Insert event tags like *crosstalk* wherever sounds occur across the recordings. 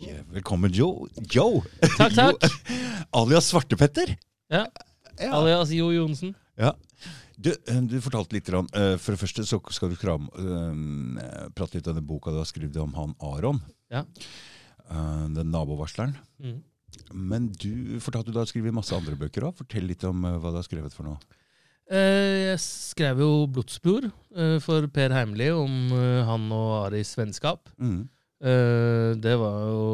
Velkommen, Joe. Joe! Takk, takk. *laughs* Alias Svartepetter. Ja. Ja. Alias Jo Johnsen. ja. Du, eh, du fortalte litt. eh, For det første så skal du kram, eh, prate litt om den boka du har skrevet om han Aron. Ja. Den nabovarsleren. Mm. Men du fortalte du har skrevet masse andre bøker òg. Fortell litt om hva du har skrevet for noe. Jeg skrev jo 'Blodsspor' for Per Heimli om han og Aris vennskap. Mm. Eh, det var jo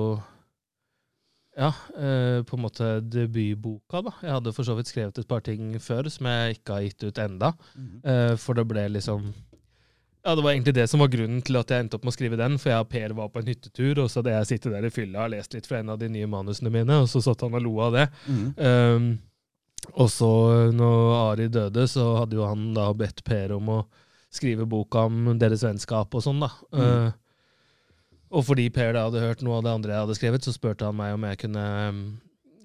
ja, uh, på en måte debutboka, da. Jeg hadde for så vidt skrevet et par ting før som jeg ikke har gitt ut enda. Eh, for det ble liksom Ja, det var egentlig det som var grunnen til at jeg endte opp med å skrive den. For jeg og Per var på en hyttetur, og så hadde jeg sittet der i fylla og lest litt fra en av de nye manusene mine, og så satt han og lo av det. Mm. Um, og så, når Ari døde, så hadde jo han da bedt Per om å skrive boka om deres vennskap og sånn, da. Mm. Uh, og fordi Per da hadde hørt noe av det andre jeg hadde skrevet, så spurte han meg om jeg kunne um,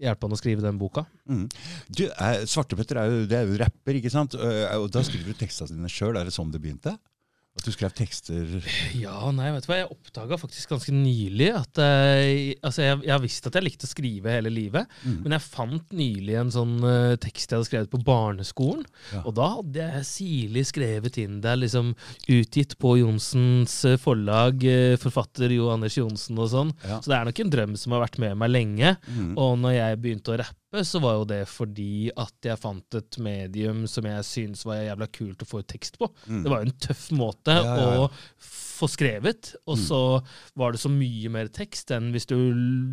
hjelpe han å skrive den boka. Mm. Du, er, Svartepetter er jo, er jo rapper, ikke sant? Eh, Og da skriver du tekstene dine sjøl. Er det sånn det begynte? At du skrev tekster Ja, nei, vet du hva, jeg oppdaga faktisk ganske nylig at jeg, altså jeg, jeg har visst at jeg likte å skrive hele livet, Mm. men jeg fant nylig en sånn uh, tekst jeg hadde skrevet på barneskolen, Ja. og da hadde jeg sirlig skrevet inn der, liksom utgitt på Johnsens eh, forlag, uh, forfatter Jo Anders Johnsen og sånn. Ja. Så det er nok en drøm som har vært med meg lenge. Mm. Og når jeg begynte å rappe, så var jo det fordi at jeg fant et medium som jeg syntes var jævla kult å få ut tekst på. Mm. Det var jo en tøff måte Ja, ja, ja. å få skrevet, og Mm. så var det så mye mer tekst enn hvis du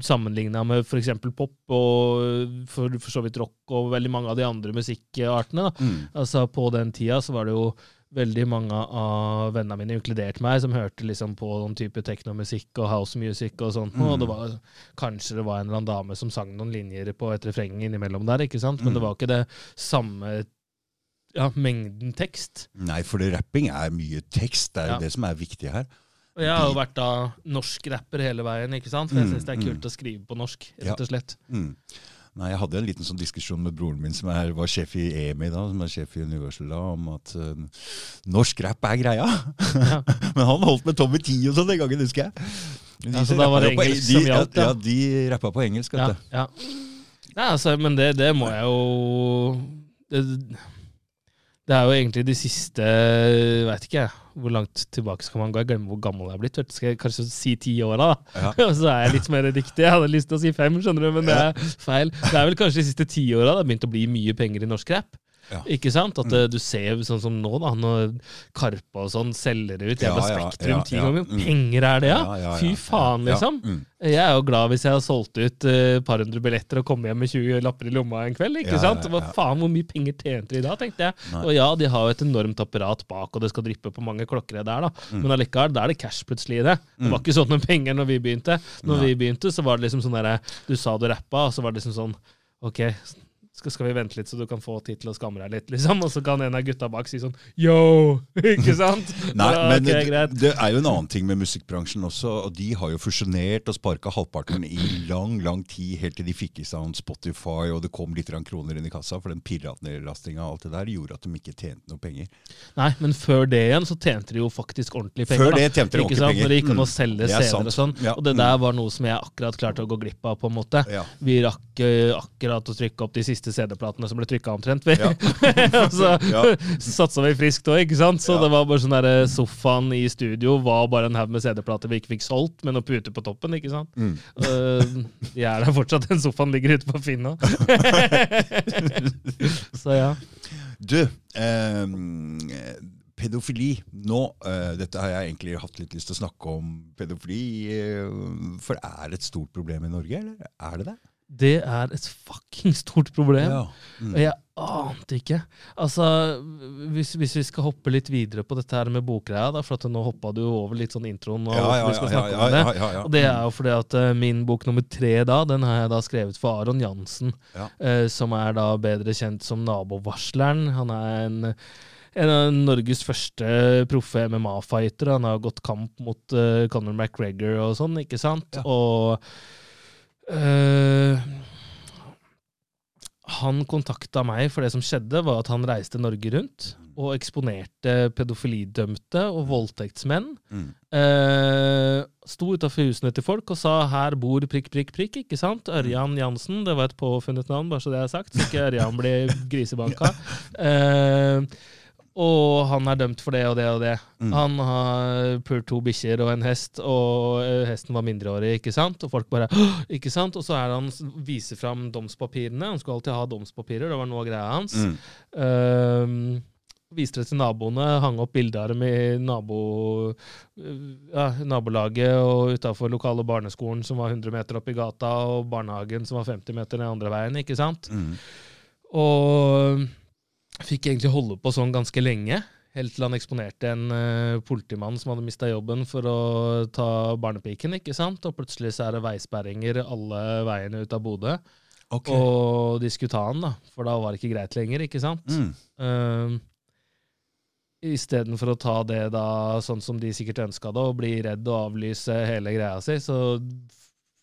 sammenligna med f.eks. pop og for, for så vidt rock og veldig mange av de andre musikkartene. Mm. Altså På den tida så var det jo veldig mange av vennene mine, inkludert meg, som hørte liksom på noen type teknomusikk og house music og sånt. Mm. Og det var, kanskje det var en eller annen dame som sang noen linjer på et refreng innimellom der, ikke sant? men Mm. det var ikke det samme ja, mengden tekst. Nei, for det, rapping er mye tekst. Det er jo Ja. det som er viktig her. Og jeg har jo vært da norsk rapper hele veien, ikke sant? for jeg Mm, syns det er mm. kult å skrive på norsk, Ja. rett og slett. Mm. Nei, Jeg hadde en liten sånn diskusjon med broren min, som er, var sjef i EMI, da, som er sjef i Universal, da, om at uh, norsk rap er greia. Ja. *laughs* Men han holdt med Tommy T og sånn den gangen, husker jeg. Men Ja, så da var det engelsk på- de, som gjaldt, ja. ja. ja. De rappa på engelsk, vet Ja, ja. Nei, altså, men det, det må jeg jo det, det er jo egentlig de siste Veit ikke jeg, hvor langt tilbake skal man gå? Jeg glemmer hvor gammel jeg er blitt. Skal jeg kanskje si ti åra, da? Ja. *laughs* Og så er jeg litt mer riktig. Jeg hadde lyst til å si fem, skjønner du, men det er feil. Det er vel kanskje de siste ti åra det har begynt å bli mye penger i norsk rap. Ja. Ikke sant? At Mm. eh, du ser sånn som nå, da, når Karpe og sånn selger ut jævla Ja, Spektrum ti ganger. Mm. Penger er det, ja? Fy faen, liksom. Mm. Jeg er jo glad hvis jeg har solgt ut et uh, par hundre billetter og kommet hjem med 20 lapper i lomma en kveld. ikke sant? Hva faen, hvor mye penger tjente de da, tenkte jeg. Nei. Og ja, de har jo et enormt apparat bak, og det skal dryppe på mange klokker der, da. Mm. Men allikevel, da er det cash plutselig i det. Det var Mm. ikke sånn med penger når vi begynte. Når Nei. vi begynte, så var det liksom sånn derre Du sa du rappa, og så var det liksom sånn OK, skal, skal vi vente litt så du kan få tid til å skamme deg litt, liksom? Og så kan en av gutta bak si sånn yo! *laughs* Ikke sant? Nei, Ja, men okay, det, det er jo en annen ting med musikkbransjen også, og de har jo fusjonert og sparka halvparten i lang, lang tid, helt til de fikk i seg Spotify, og det kom litt kroner inn i kassa, for den piratnedlastinga og alt det der gjorde at de ikke tjente noe penger. Nei, men før det igjen så tjente de jo faktisk ordentlig penger. Før det tjente de ordentlig penger. Når det gikk an å Mm. selge er CD-er og sånn. Ja. Og det Mm. der var noe som jeg akkurat klarte å gå glipp av, på en måte. Ja. Vi rakk eh, akkurat å trykke opp de siste CD-platene som ble trykka omtrent, vi. Ja. *laughs* og så Ja. satsa vi friskt òg, ikke sant. Så Ja. det var bare sånn der sofaen i studio var bare en haug med CD-plater vi ikke fikk solgt, med noen puter på toppen, ikke sant. Mm. Uh, er der fortsatt, den sofaen ligger ute på Finn nå. *laughs* så ja. Du, ehm, pedofili. Nå, eh, dette har jeg egentlig hatt litt lyst til å snakke om pedofili, eh, for er det et stort problem i Norge, eller er det det? Det er et fucking stort problem. Ja. Mm. Og jeg ante ikke. Altså, hvis, hvis vi skal hoppe litt videre på dette her med bokgreia, da, for at nå hoppa du over litt sånn introen, og Ja, ja, vi skal snakke om det. Og det er jo fordi at uh, min bok nummer tre da, den har jeg da skrevet for Aron Jansen, Ja. eh, som er da bedre kjent som nabovarsleren. Han er en, en av Norges første proffe MMA-fightere. Han har gått kamp mot uh, Conor McGregor og sånn, ikke sant? Ja. Og eh, han kontakta meg, for det som skjedde, var at han reiste Norge rundt og eksponerte pedofilidømte og voldtektsmenn. Mm. Eh, sto utafor husene til folk og sa 'her bor prikk, prikk, prikk'. ikke sant? Ørjan Jansen, det var et påfunnet navn, bare så det er sagt, så ikke *laughs* Ørjan blir grisebanka. *laughs* Eh, og han er dømt for det og det og det. Mm. Han har pult to bikkjer og en hest, og eh, hesten var mindreårig, ikke sant? Og folk bare Ikke sant? Og så er han viser fram domspapirene. Han skulle alltid ha domspapirer, det var noe av greia hans. Mm. Um, viste det til naboene, hang opp bilder av dem i nabo, ja, nabolaget og utafor lokale barneskolen som var 100 meter opp i gata, og barnehagen som var 50 meter ned andre veien, ikke sant? Mm. Og fikk egentlig holde på sånn ganske lenge. Helt til han eksponerte en uh, politimann som hadde mista jobben for å ta barnepiken. ikke sant? Og plutselig så er det veisperringer alle veiene ut av Bodø. Okay. Og de skulle ta han, da, for da var det ikke greit lenger. ikke sant? Mm. Uh, Istedenfor å ta det da sånn som de sikkert ønska det, og bli redd og avlyse hele greia si, så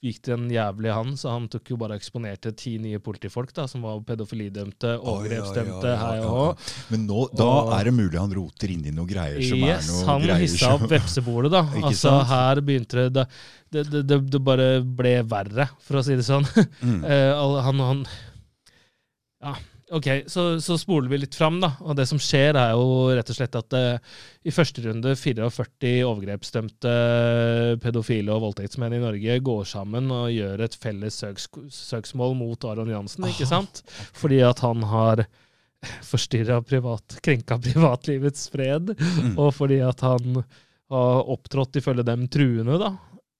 gikk det en jævlig han, så han tok jo bare eksponerte ti nye politifolk da, som var pedofilidømte, overgrepsdømte, Oi, ja, ja, ja, hei og hå. Men nå, da Og- er det mulig han roter inn i noen greier som Yes, er noe han greier hissa opp vepsebolet, da. *laughs* Altså, sant? her begynte det det, det, det, det bare ble verre, for å si det sånn. mm. *laughs* Eh, han, han Ja, OK, så, så spoler vi litt fram, da. Og det som skjer, er jo rett og slett at uh, i første runde 44 overgrepsdømte pedofile og voldtektsmenn i Norge går sammen og gjør et felles søks, søksmål mot Aron Jansen, ikke sant? Fordi at han har *laughs* forstyrra privat, krenka privatlivets fred, Mm. og fordi at han har opptrådt ifølge dem truende, da.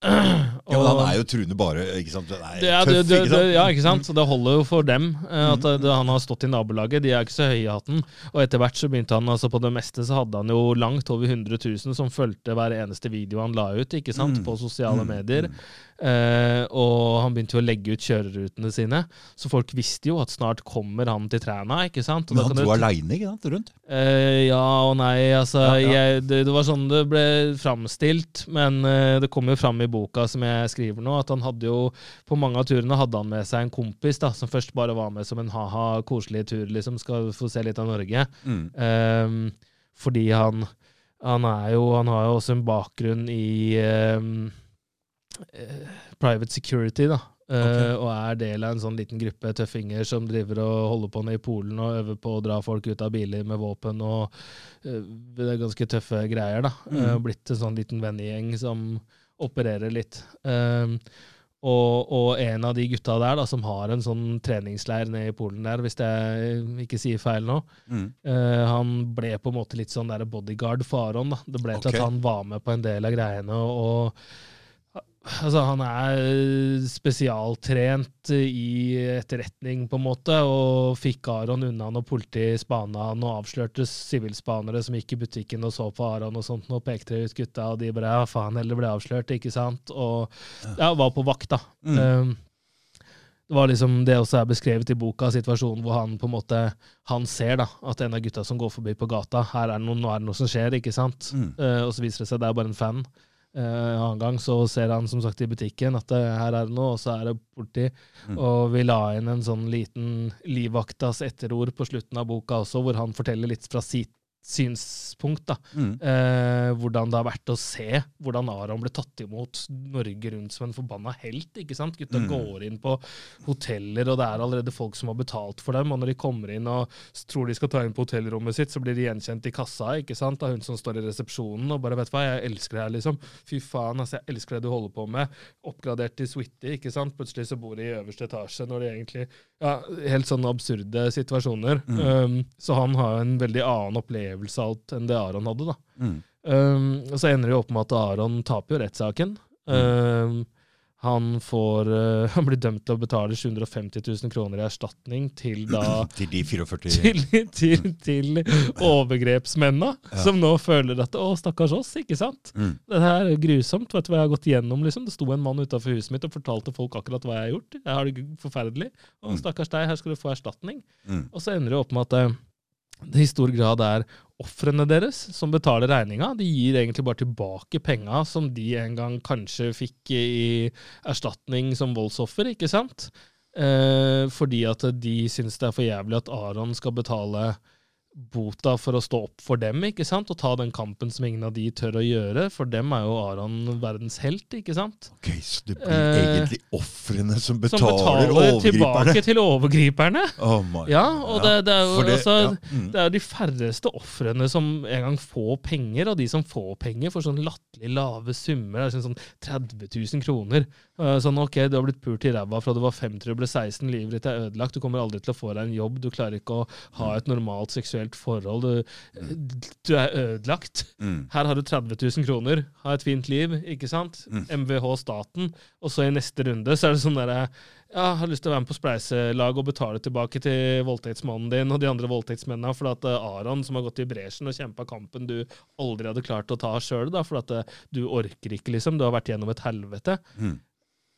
Ja, men han er jo truende bare, ikke sant? Er det, tøff, det, det, ikke sant? ja, ikke sant? Så det holder jo for dem eh, at Mm. han har stått i nabolaget. De er ikke så høye i hatten. Og etter hvert så begynte han altså på det meste så hadde han jo langt over 100 000 som fulgte hver eneste video han la ut ikke sant? Mm. på sosiale Mm, medier. Eh, og han begynte jo å legge ut kjørerutene sine. Så folk visste jo at snart kommer han til Træna. ikke sant? Og Men han dro aleine, ikke sant? Rundt? Eh, ja og nei. Altså, Ja, ja. Jeg, det, det var sånn det ble framstilt, men eh, det kom jo fram i boka som jeg skriver nå, at han hadde jo På mange av turene hadde han med seg en kompis da, som først bare var med som en ha-ha, koselig tur, liksom, skal få se litt av Norge. Mm. Ehm, fordi han han er jo Han har jo også en bakgrunn i ehm, eh, private security, da. Eh, og er del av en sånn liten gruppe tøffinger som driver og holder på nede i Polen og øver på å dra folk ut av biler med våpen og eh, Det er ganske tøffe greier, da. Mm. Eh, blitt en sånn liten vennegjeng som opererer litt. Og, og en av de gutta der da, som har en sånn treningsleir nede i Polen der, hvis jeg ikke sier feil nå, Mm. Eh, han ble på en måte litt sånn der bodyguard for Aron. Da. Det ble til okay. at han var med på en del av greiene. Og, altså, han er spesialtrent i etterretning, på en måte, og fikk Aron unna når politiet spana han og avslørte sivilspanere som gikk i butikken og så på Aron og sånt, og pekte ut gutta, og de bare ja, faen heller ble avslørt, ikke sant? Og ja, var på vakt, da. Mm. Um, det var liksom det også er beskrevet i boka, situasjonen hvor han på en måte Han ser da at en av gutta som går forbi på gata, her er det noe, nå er det noe som skjer, ikke sant? Mm. Eh, og så viser det seg det er bare en fan. Eh, en annen gang så ser han som sagt i butikken at det, her er det noe, og så er det politi. Mm. Og vi la inn en sånn liten livvaktas etterord på slutten av boka også, hvor han forteller litt fra sitt synspunkt, da. Mm. Eh, hvordan det har vært å se hvordan Aron ble tatt imot Norge rundt som en forbanna helt. ikke sant? Gutta Mm. går inn på hoteller, og det er allerede folk som har betalt for dem. Og når de kommer inn og tror de skal ta inn på hotellrommet sitt, så blir de gjenkjent i kassa ikke sant? av hun som står i resepsjonen og bare 'vet du hva, jeg elsker det her', liksom. Fy faen, altså, jeg elsker det du holder på med. Oppgradert til suite, ikke sant. Plutselig så bor de i øverste etasje når de egentlig Ja, helt sånne absurde situasjoner. Mm. Um, så han har en veldig annen opplevelse av alt enn det Aron hadde, da. Mm. Um, og så ender det jo opp med at Aron taper jo rettssaken. Um, han får uh, *laughs* Han blir dømt til å betale 750 000 kroner i erstatning til da *clears throat* Til de 44 til, til, til overgrepsmennene, Ja. som nå føler at å, stakkars oss, ikke sant? Mm. Det her er grusomt. Vet du hva jeg har gått gjennom? liksom? Det sto en mann utafor huset mitt og fortalte folk akkurat hva jeg har gjort. Jeg har det forferdelig. Og Mm. stakkars deg, her skal du få erstatning. Mm. Og så ender det opp med at uh, det i stor grad er ofrene deres som betaler regninga. De gir egentlig bare tilbake penga som de en gang kanskje fikk i erstatning som voldsoffer, ikke sant? Eh, fordi at de syns det er for jævlig at Aron skal betale bota for å stå opp for dem, ikke sant? Og ta den kampen som ingen av de tør å gjøre. For dem er jo Aron verdens helt, ikke sant? Ok, Så det blir Eh, egentlig ofrene som Som betaler, betaler overgriperne? tilbake til overgriperne. Oh my Ja, og det, det er jo det- altså ja, mm. Det er de færreste ofrene som en gang får penger, og de som får penger, får sånn latterlig lave summer. Er sånn 30 000 kroner. Eh, Sånn, ok, du har blitt pult i ræva fra du var 5 til du ble 16, livet ditt er ødelagt, du kommer aldri til å få deg en jobb, du klarer ikke å ha et normalt seksuelt forhold, du, du er ødelagt. Mm. Her har du 30 000 kroner, ha et fint liv, ikke sant? Mm. MVH staten. Og så i neste runde så er det sånn derre ja, har lyst til å være med på spleiselag og betale tilbake til voldtektsmannen din og de andre voldtektsmennene for at eh, Aron, som har gått i bresjen og kjempa kampen du aldri hadde klart å ta sjøl, for at eh, du orker ikke, liksom. Du har vært gjennom et helvete. Mm.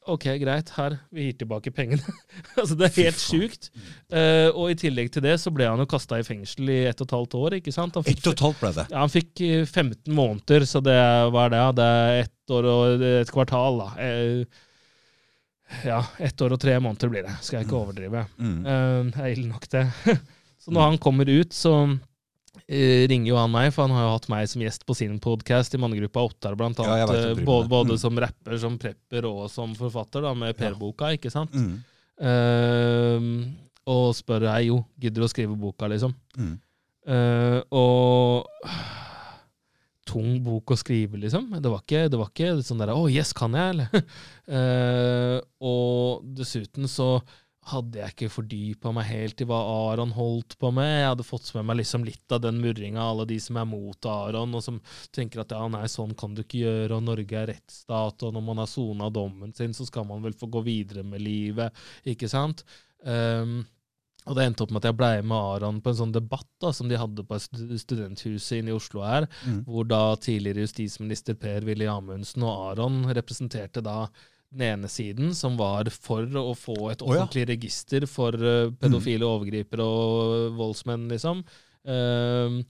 Ok, greit, her, vi gir tilbake pengene. *laughs* altså, det er helt sjukt. Uh, og i tillegg til det så ble han jo kasta i fengsel i ett og et halvt år, ikke sant? Han fikk Ett og et halvt ble det. ja, han fikk eh, 15 måneder, så det var hva er det? Det er ett år og et kvartal, da. Uh, Ja, ett år og tre måneder blir det. Skal jeg ikke overdrive. Mm. Uh, Det er ille nok, det. *laughs* Så når han kommer ut, så eh, ringer jo han meg, for han har jo hatt meg som gjest på sin podkast i mannegruppa Ottar, blant annet. Ja, eh, både, Mm. som rapper, som prepper og som forfatter, da, med Per-boka, ikke sant? Mm. Uh, og spør jeg jo, gidder du å skrive boka, liksom? Mm. Uh, og *sighs* tung bok å skrive, liksom. Det var ikke, det var ikke sånn der 'Å, yes, kan jeg', eller? uh, *laughs* og dessuten så hadde jeg ikke fordypa meg helt i hva Aron holdt på med. Jeg hadde fått med meg liksom litt av den murringa av alle de som er mot Aron, og som tenker at ja, nei, sånn kan du ikke gjøre, og Norge er rettsstat, og når man har sona dommen sin, så skal man vel få gå videre med livet, ikke sant? Um, og det endte opp med at jeg blei med Aron på en sånn debatt da, som de hadde på studenthuset inne i Oslo her, Mm. hvor da tidligere justisminister Per-Willy Amundsen og Aron representerte da den ene siden, som var for å få et Å, ja. register for eh, pedofile overgripere og voldsmenn, liksom. Ehm,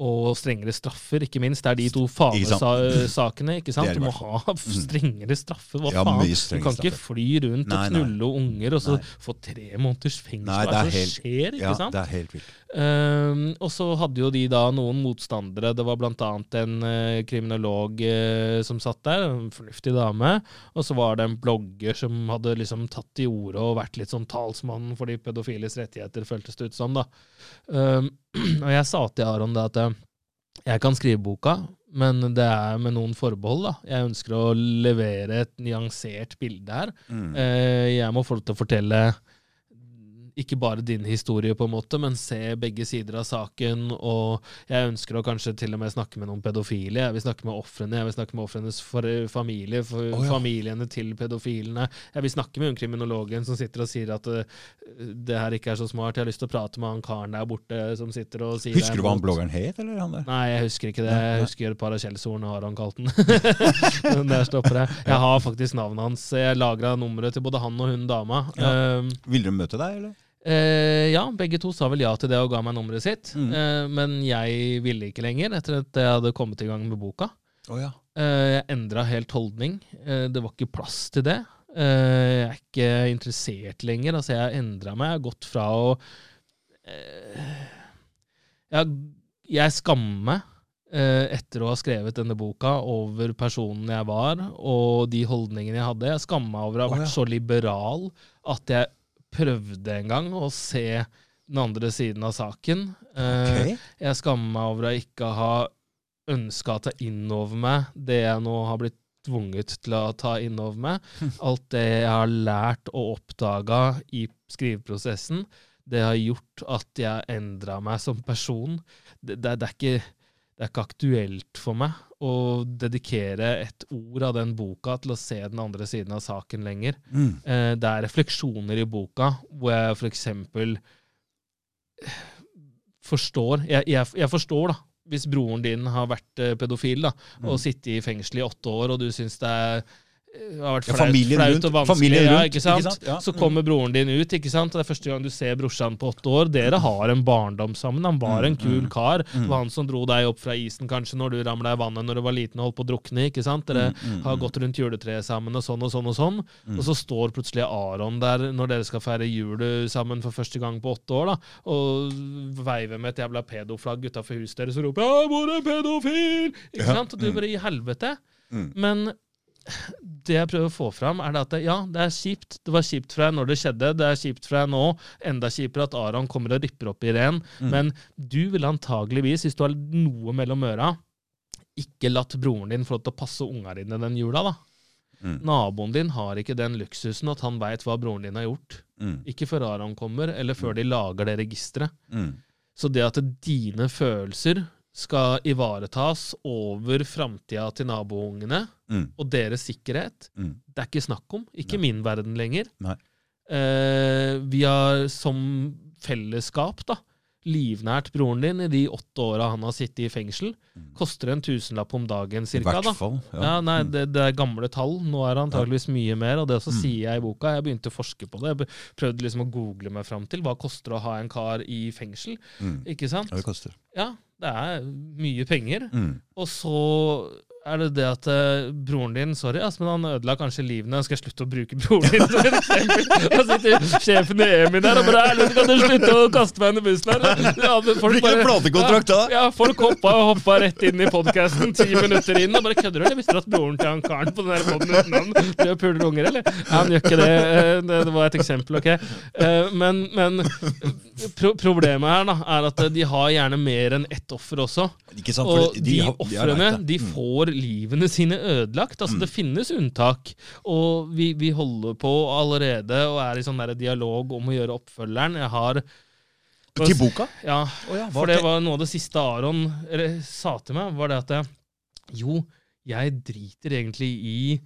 og strengere straffer, ikke minst. Det er de to fanesakene. ikke sant? Du må ha strengere straffer. Hva Ja, faen? Du kan ikke fly rundt Nei, og nei. unger og så Nei. få tre måneders fengsel. Nei, det er helt- skjer? ikke Ja, sant? det er helt vilt. Um, og så hadde jo de da noen motstandere. Det var blant annet en uh, kriminolog uh, som satt der, en fornuftig dame. Og så var det en blogger som hadde liksom tatt til orde og vært litt sånn talsmann for de pedofiles rettigheter, føltes det ut som. da. Ehm, *clears throat* og jeg sa til Aron det at eh, jeg kan skrive boka, men det er med noen forbehold. da. Jeg ønsker å levere et nyansert bilde her. Mm. Eh, jeg må få lov til å fortelle ikke bare din historie, på en måte, men se begge sider av saken. Og jeg ønsker å kanskje til og med snakke med noen pedofile. Jeg vil snakke med ofrene, jeg vil snakke med ofrenes familie, for oh, ja. familiene til pedofilene. Jeg vil snakke med hun kriminologen som sitter og sier at uh, det her ikke er så smart. Jeg har lyst til å prate med han karen der borte som sitter og sier Husker det er du hva han bloggeren het, eller han der? Nei, jeg husker ikke det. Jeg husker et par av skjellsordene har han kalt den. *laughs* Men Der stopper jeg. Jeg har faktisk navnet hans. Jeg lagra nummeret til både han og hun dama. Ja. Um, Ville de møte deg, eller? Eh, ja, begge to sa vel ja til det og ga meg nummeret sitt. Mm. Eh, men jeg ville ikke lenger, etter at jeg hadde kommet i gang med boka. Oh, ja. Eh, jeg endra helt holdning. Eh, det var ikke plass til det. Eh, jeg er ikke interessert lenger. Altså, jeg har endra meg. Jeg har gått fra å eh, jeg, jeg skammer meg eh, etter å ha skrevet denne boka over personen jeg var, og de holdningene jeg hadde. Jeg skammer meg over å ha vært ja. så liberal at jeg prøvde en gang å se den andre siden av saken. Okay. Jeg skammer meg over å ikke ha ønska å ta inn over meg det jeg nå har blitt tvunget til å ta inn over meg. *laughs* Alt det jeg har lært og oppdaga i skriveprosessen, det har gjort at jeg endra meg som person. Det, det, det, er ikke, det er ikke aktuelt for meg å dedikere et ord av den boka til å se den andre siden av saken lenger. Mm. Eh, det er refleksjoner i boka hvor jeg for eksempel forstår jeg, jeg, jeg forstår, da, hvis broren din har vært eh, pedofil da, og Mm. sittet i fengsel i åtte år, og du syns det er det har vært Ja, flaut, familien flaut rundt- og vanskelig. Rundt, ja, ikke sant? ikke sant? Ja. Så kommer broren din ut, ikke sant? og det er første gang du ser brorsan på åtte år. Dere har en barndom sammen. Han var en kul kar. Det var han som dro deg opp fra isen kanskje når du ramla i vannet når du var liten og holdt på å drukne. ikke sant? Dere har gått rundt juletreet sammen og sånn og sånn. Og sånn. Og så står plutselig Aron der når dere skal feire jul sammen for første gang på åtte år, da, og veiver med et jævla pedoflagg utafor huset deres og roper 'Jeg bor en pedofil!' Ikke Ja. sant? Og du bare i helvete. Mm. Men det jeg prøver å få fram, er det at ja, det er kjipt. Det var kjipt for deg når det skjedde. Det er kjipt for deg nå. Enda kjipere at Aron kommer og ripper opp i ren. Men du ville antageligvis, hvis du har noe mellom øra, ikke latt broren din få lov til å passe unga dine den jula, da. Mm. Naboen din har ikke den luksusen at han veit hva broren din har gjort. Mm. Ikke før Aron kommer, eller før de lager det registeret. Mm. Så det at dine følelser skal ivaretas over framtida til naboungene, Mm. og deres sikkerhet, Mm. det er ikke snakk om. Ikke Nei. min verden lenger. Eh, vi har som fellesskap da, livnært broren din i de åtte åra han har sittet i fengsel. Koster en tusenlapp om dagen cirka. I hvert fall. Ja, ja nei, Mm. det, det er gamle tall. Nå er det antageligvis mye mer, og det også sier jeg i boka. Jeg begynte å forske på det. Jeg prøvde liksom å google meg fram til hva koster å ha en kar i fengsel. Mm. Ikke sant? Ja, det koster. Ja, det er mye penger. Mm. Og så er det det at uh, broren din Sorry, ass, men han ødela kanskje livene. Skal jeg slutte å bruke broren din som et eksempel? Da sitter sjefen i EMI der og bare «Erlend, Kan du slutte å kaste meg under bussen her? Ja, folk bare- platekontrakt da? Ja, folk hoppa, og hoppa rett inn i podkasten ti minutter inn og bare kødder du, eller? Visste du at broren til han karen på den der podden uten navn driver og puler unger, eller? Ja, han gjør ikke det. Eh, Det, det var et eksempel, ok. Eh, Men, men pro problemet her da, er at de har gjerne mer enn ett offer også. Ikke sant? For Og de, de, ofrene lagt de Mm. Får livene sine ødelagt. Altså Det finnes unntak. Og vi, vi holder på allerede og er i sånn der dialog om å gjøre oppfølgeren. Jeg har Til boka? Ja, Oh, ja, for det var noe av det siste Aron sa til meg, var det at jeg, jo, jeg driter egentlig i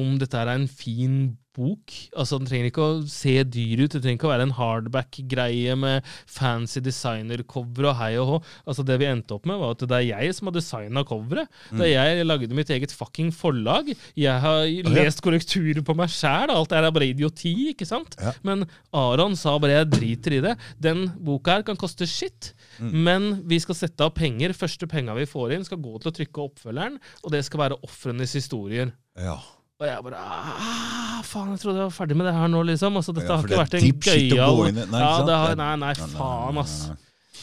om dette er en fin bok. Altså, Den trenger ikke å se dyr ut, det trenger ikke å være en hardback-greie med fancy designer-cover og hei og hå. Altså, Det vi endte opp med, var at det er jeg som har designa coveret. Det er jeg lagde mitt eget fucking forlag. Jeg har lest korrekturer på meg sjæl. Alt det her er bare idioti, ikke sant? Ja. Men Aron sa bare 'jeg driter i det'. Den boka her kan koste shit, Mm. men vi skal sette av penger. Første penga vi får inn, skal gå til å trykke oppfølgeren, og det skal være ofrenes historier. Ja. Og jeg bare ah, Faen, jeg trodde jeg var ferdig med det her nå, liksom. Altså, dette Ja, har ikke vært en gøyal. Nei, ja, det har, Nei, nei, faen, ass.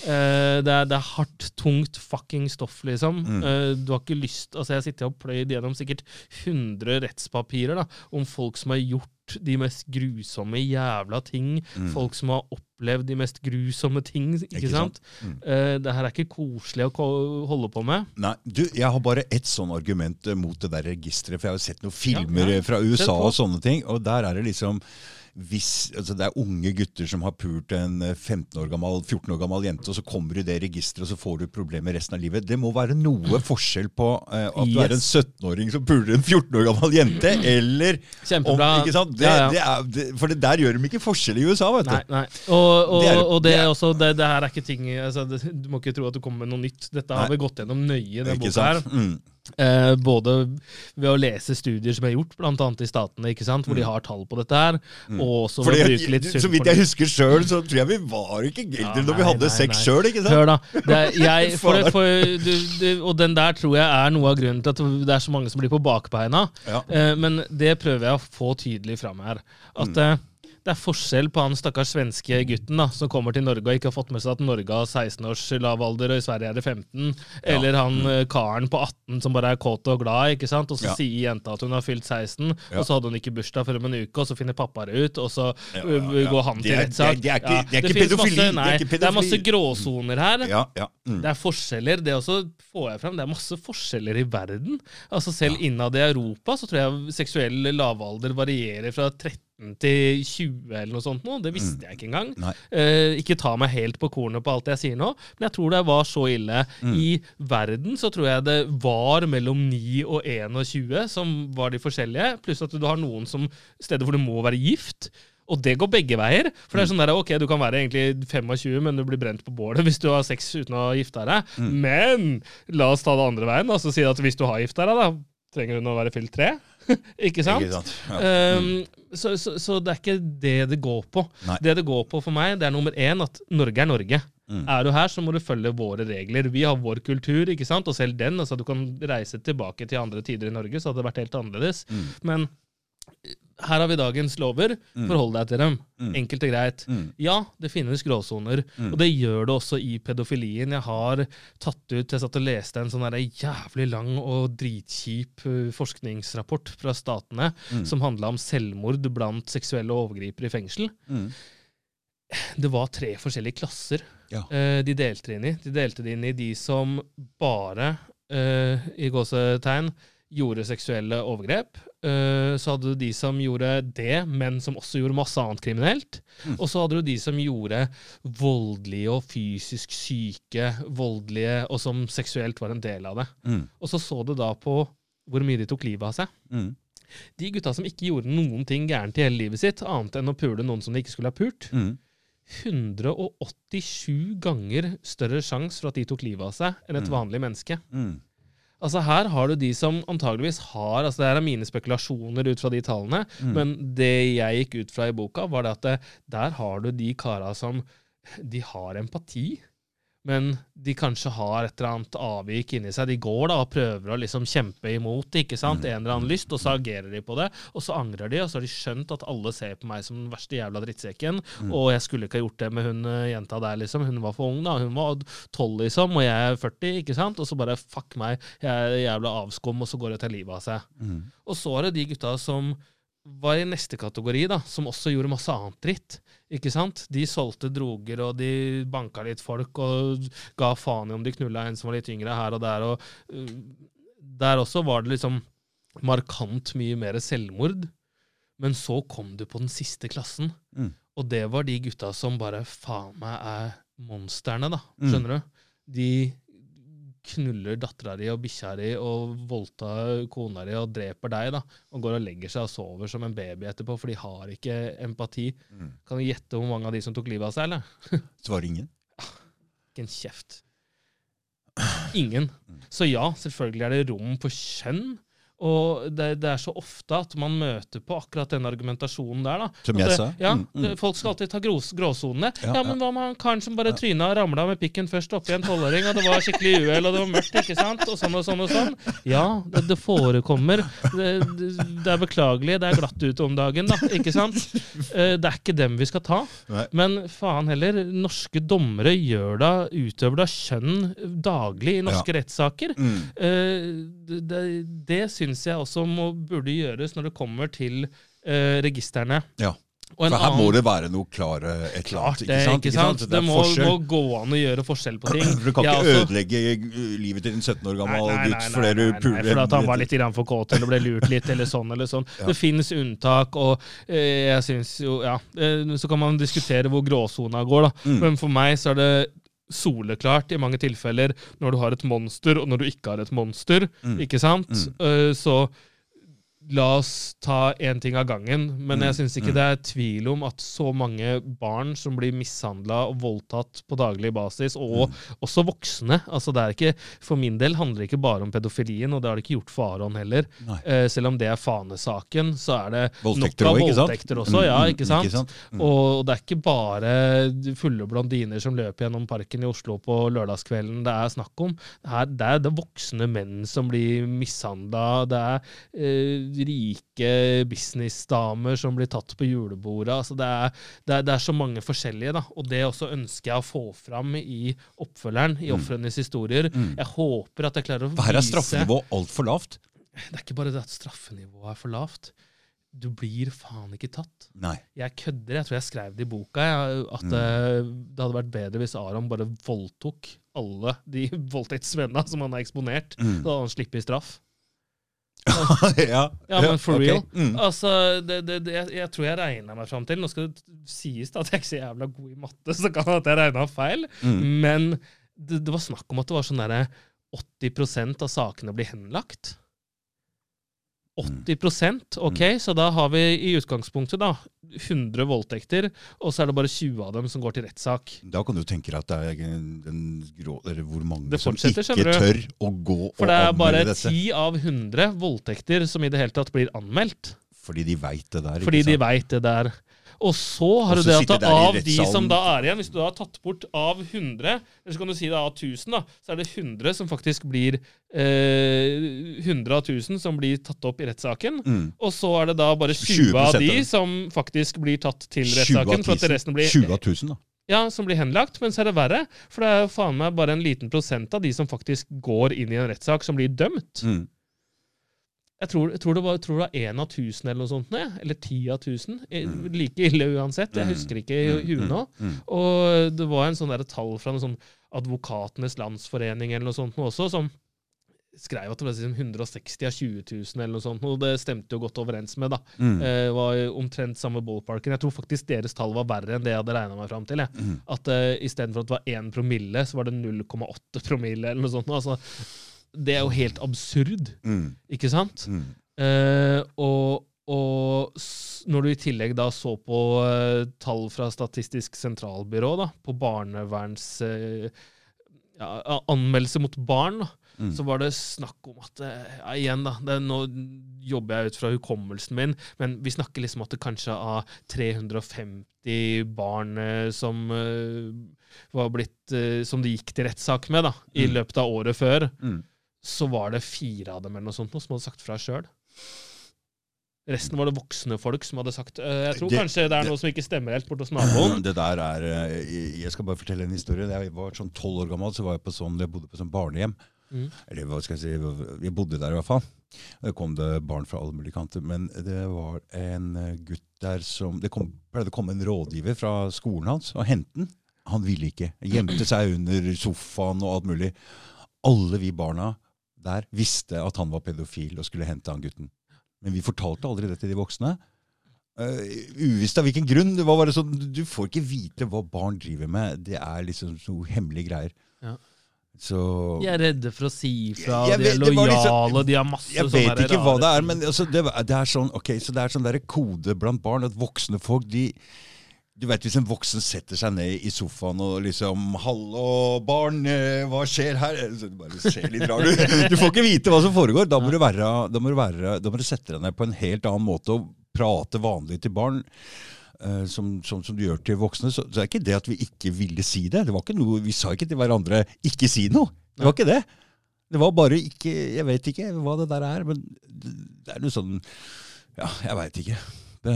Eh, det, er, det er hardt, tungt fucking stoff, liksom. Mm. Uh, du har ikke lyst Altså, jeg sitter og pløyd gjennom sikkert 100 rettspapirer da, om folk som har gjort de mest grusomme jævla ting. Mm. Folk som har opplevd de mest grusomme ting, ikke, Ikke sant? sant? Mm. Uh, det her er ikke koselig å holde på med. Nei, du, Jeg har bare ett sånn argument eh, mot det der registeret. For jeg har jo sett noen filmer Ja, ja. eh, fra USA og sånne ting. Og der er det liksom hvis, altså Det er unge gutter som har pult en eh, 15 år gammel, 14 år gammel jente, og så kommer du i det registeret, og så får du problemer resten av livet. Det må være noe forskjell på eh, at du er en 17-åring som puler en 14 år gammel jente, eller om, ikke sant? Det, Ja, ja. Det er, det, for det der gjør de ikke forskjell i USA, vet du. Nei, nei. Og, og, Det er- og det, er også, det, her er ikke ting altså, Du må ikke tro at du kommer med noe nytt. Dette har Nei. vi gått gjennom nøye, den boka her. Mm. Eh, både ved å lese studier som er gjort, bl.a. i Statene, ikke sant, hvor de har tall på dette her, og også ved å bruke litt så vidt jeg husker sjøl, så tror jeg vi var ikke Ja, når vi hadde nei, sex sjøl. Hør, da. Det er, *laughs* jeg, for, for, du, du, og den der tror jeg er noe av grunnen til at det er så mange som blir på bakbeina. Ja. Eh, men det prøver jeg å få tydelig fram her. At Mm. Eh, det er forskjell på han stakkars svenske gutten da, som kommer til Norge og ikke har fått med seg at Norge har 16 års lav alder, og i Sverige er det 15. Eller han eh, karen på 18 som bare er kåt og glad, ikke sant? og så Mm. Ja. sier jenta at hun har fylt 16, Ja. og så hadde hun ikke bursdag før om en uke, og så finner pappa det ut, og så Ja, ja, ja. går han til rettssak. det det Ja, det er ikke pedofili, Masse, det er det er masse gråsoner her. Ja, ja. Mm. Det er forskjeller. Det også får jeg frem. Det er masse forskjeller i verden. Altså Selv innad i Europa så tror jeg seksuell lavalder varierer fra 13 til 20 eller noe sånt. Nå. Det visste jeg ikke engang. Mm. Eh, ikke ta meg helt på kornet på alt jeg sier nå, men jeg tror det var så ille. Mm. I verden så tror jeg det var mellom 9 og 21 som var de forskjellige, pluss at du har noen som steder hvor du må være gift. Og det går begge veier. For det er sånn der, ok, Du kan være egentlig 25, men du blir brent på bålet hvis du har sex uten å ha gifta deg. Mm. Men la oss ta det andre veien. altså si at Hvis du har gifta deg, da, trenger hun å være fylt tre. *laughs* ikke sant? Ikke sant? Ja. Mm. Um, så, så, så det er ikke det det går på. Nei. Det det går på for meg, det er nummer én at Norge er Norge. Mm. Er du her, så må du følge våre regler. Vi har vår kultur, ikke sant? og selv den. altså Du kan reise tilbake til andre tider i Norge, så hadde det vært helt annerledes. Mm. Men her har vi dagens lover. Mm. Forhold deg til dem. Mm. Enkelt og greit. Mm. Ja, det finnes gråsoner, Mm. og det gjør det også i pedofilien. Jeg har tatt ut, jeg satt og leste en sånn der jævlig lang og dritkjip uh, forskningsrapport fra statene Mm. som handla om selvmord blant seksuelle overgripere i fengsel. Mm. Det var tre forskjellige klasser Ja. eh, de delte det inn i. De delte det inn i de som bare, eh, i gåsetegn, gjorde seksuelle overgrep. Eh, så hadde du de som gjorde det, men som også gjorde masse annet kriminelt. Mm. Og så hadde du de som gjorde voldelige og fysisk syke, voldelige, og som seksuelt var en del av det. Mm. Og så så du da på hvor mye de tok livet av seg. Mm. De gutta som ikke gjorde noen ting gærent i hele livet sitt, annet enn å pule noen som de ikke skulle ha pult, Mm. 187 ganger større sjanse for at de tok livet av seg, enn et Mm. vanlig menneske. Mm. Altså Her har du de som antageligvis har altså Det er mine spekulasjoner ut fra de tallene, Mm. men det jeg gikk ut fra i boka, var det at det, der har du de kara som De har empati, men de kanskje har et eller annet avvik inni seg. De går da og prøver å liksom kjempe imot ikke sant? Mm. en eller annen lyst, og så agerer de på det. Og så angrer de, og så har de skjønt at alle ser på meg som den verste jævla drittsekken. Mm. Og jeg skulle ikke ha gjort det med hun eh, jenta der, liksom. Hun var for ung, da. Hun var 12, liksom, og jeg er 40, ikke sant? Og så bare fuck meg, jeg er jævla avskum, og så går det til livet av seg. Mm. Og så er det de gutta som var i neste kategori, da, som også gjorde masse annet dritt. Ikke sant? De solgte droger, og de banka litt folk, og ga faen i om de knulla en som var litt yngre her og der. Og uh, der også var det liksom markant mye mer selvmord. Men så kom du på den siste klassen, Mm. og det var de gutta som bare faen meg er monstrene, da. Mm. Skjønner du? De knuller dattera di og bikkja di og voldtar kona di og dreper deg, da. Og går og legger seg og sover som en baby etterpå, for de har ikke empati. Mm. Kan du gjette hvor mange av de som tok livet av seg, eller? *laughs* Svarer ingen. Ikke en kjeft. Ingen. Så ja, selvfølgelig er det rom for kjønn. Og det, det er så ofte at man møter på akkurat den argumentasjonen der. da. Som jeg sa. Ja, Mm, mm. Folk skal alltid ta grås, gråsonene. Ja, Ja, men hva med han karen som bare Ja. tryna og ramla med pikken først oppi en tolvåring, og det var skikkelig uhell, og det var mørkt, ikke sant? Og sånn og sånn og sånn. Ja, det, det forekommer. Det, det, er beklagelig. Det er glatt ute om dagen, da. Ikke sant? Eh, Det er ikke dem vi skal ta. Nei. Men faen heller, norske dommere gjør da, utøver da kjønn daglig i norske rettssaker. Mm. Eh, det det, det syns jeg også må, burde gjøres når det kommer til eh, registrene. Ja. Og en For her må annen- det være noe klare et eller annet. annet. det, ikke sant? Det, det må, må gå an å gjøre forskjell på ting. *clears throat* Du kan ikke også- ødelegge uh, livet til en 17 år gammel gutt fordi du puler fordi at han var litt for kåt eller ble lurt litt, eller sånn eller sånn. Ja. Det finnes unntak, og eh, jeg syns jo Ja. Eh, så kan man diskutere hvor gråsona går, da. Mm. Men for meg så er det soleklart i mange tilfeller når du har et monster, og når du ikke har et monster. Mm. Ikke sant? Mm. Uh, så la oss ta én ting av gangen. Men Mm, jeg syns ikke mm. det er tvil om at så mange barn som blir mishandla og voldtatt på daglig basis, og Mm. også voksne altså det er ikke, For min del handler det ikke bare om pedofilien, og det har det ikke gjort for Aron heller. Eh, selv om det er fanesaken, så er det Voldtekter nok av også, voldtekter også. Ja, Mm, ikke sant? Ikke sant? Mm. Og det er ikke bare fulle blondiner som løper gjennom parken i Oslo på lørdagskvelden det er snakk om. Det er, det er, det voksne menn som blir mishandla. Det er eh, rike businessdamer som blir tatt på julebordet. Altså det, er, det, er, det er så mange forskjellige, da. Og det også ønsker jeg å få fram i oppfølgeren, i Mm. ofrenes historier. Mm. Jeg håper at jeg klarer å vise her er straffenivået altfor lavt. Det er ikke bare det at straffenivået er for lavt. Du blir faen ikke tatt. Nei. Jeg kødder. Jeg tror jeg skrev det i boka. Jeg, at Mm. eh, det hadde vært bedre hvis Aron bare voldtok alle de *laughs* voldtektsmennene som han har eksponert. Mm. Da hadde han sluppet straff. Ja, *laughs* Ja, men for real. Mm. Altså, det, det, det, jeg, jeg tror jeg regna meg fram til Nå skal det sies da at jeg er ikke så jævla god i matte, så kan det at jeg regna feil. Mm. Men det, det var snakk om at det var sånn derre 80% av sakene blir henlagt. 80 ok, Mm. så da har vi i utgangspunktet da 100 voldtekter, og så er det bare 20 av dem som går til rettssak. Da kan du tenke deg at det er den grå, hvor mange som ikke tør å gå og For det er bare dette. 10 av 100 voldtekter som i det hele tatt blir anmeldt. Fordi de veit det der. Fordi de veit det der. Og så har du det at av de som da er igjen, hvis du da har tatt bort av 100, eller så kan du si det av 1000, da, så er det 100 som faktisk blir eh, 100 av 1000 som blir tatt opp i rettssaken. Mm. Og så er det da bare 20 av 20% de av det. som faktisk blir tatt til 20 rettssaken. For at resten blir 20 av 1000, da. ja, som blir henlagt, men så er det verre. For det er jo faen meg bare en liten prosent av de som faktisk går inn i en rettssak, som blir dømt. Mm. Jeg tror, jeg tror det var, tror det var en av tusen eller noe sånt, eller ti av tusen. Eh, Mm. Like ille uansett. Jeg Mm. husker ikke i huet nå. Mm. Og det var en sånn der tall fra noe sånn Advokatenes Landsforening eller noe sånt noe også, som skrev at det var liksom 160 av 20 000 eller noe sånt, og det stemte jo godt overens med. da. Mm. Eh, var omtrent samme ballparken. Jeg tror faktisk deres tall var verre enn det jeg hadde regna meg fram til. Jeg. Mm. At uh, istedenfor at det var 1 promille, så var det 0,8 promille eller noe sånt. Altså, det er jo helt absurd, Mm. ikke sant? Mm. Eh, og, og når du i tillegg da så på eh, tall fra Statistisk sentralbyrå da, på barneverns eh, ja, anmeldelse mot barn, da, Mm. så var det snakk om at eh, ja, Igjen, da. Det, nå jobber jeg ut fra hukommelsen min, men vi snakker liksom at det kanskje av 350 barn eh, som eh, var blitt eh, Som det gikk til rettssak med da, i Mm. løpet av året før, Mm. Så var det fire av dem eller noe sånt som hadde sagt fra sjøl. Resten var det voksne folk som hadde sagt eh, Jeg tror Det- kanskje det er det- noe som ikke stemmer helt borte hos naboen. *clears throat* Det der er eh, Jeg skal bare fortelle en historie. Da jeg var sånn tolv år gammel, så var jeg på sånn, jeg bodde på sånn barnehjem. Mm. Eller hva skal jeg si, vi bodde der i hvert fall. Det kom det barn fra alle mulige kanter. Men det var en eh, gutt der som Det kom, pleide å komme en rådgiver fra skolen hans og hente den. Han ville ikke. Gjemte seg under sofaen og alt mulig. Alle vi barna der visste at han var pedofil og skulle hente han gutten. Men vi fortalte aldri det til de voksne. Uh, uvisst av hvilken grunn. Det var bare sånn, Du får ikke vite hva barn driver med. Det er liksom noe hemmelige greier. Ja. Så De er redde for å si ifra, de er lojale, det var liksom- og de har masse jeg vet ikke hva det er, men altså, det, det er sånn ok, så det er sånn der kode blant barn at voksne folk de du vet Hvis en voksen setter seg ned i sofaen og liksom 'Hallo, barn, eh, hva skjer her?' Så du bare ser litt rar ut. *laughs* Du får ikke vite hva som foregår. Da må, du være, da, må du være, da må du sette deg ned på en helt annen måte og prate vanlig til barn. eh, som, som, som du gjør til voksne. Så, så er ikke det at vi ikke ville si det. det var ikke noe, Vi sa ikke til hverandre 'ikke si noe'. Det var ikke det. Det var bare ikke Jeg vet ikke hva det der er, men det er noe sånn Ja, jeg veit ikke. Det,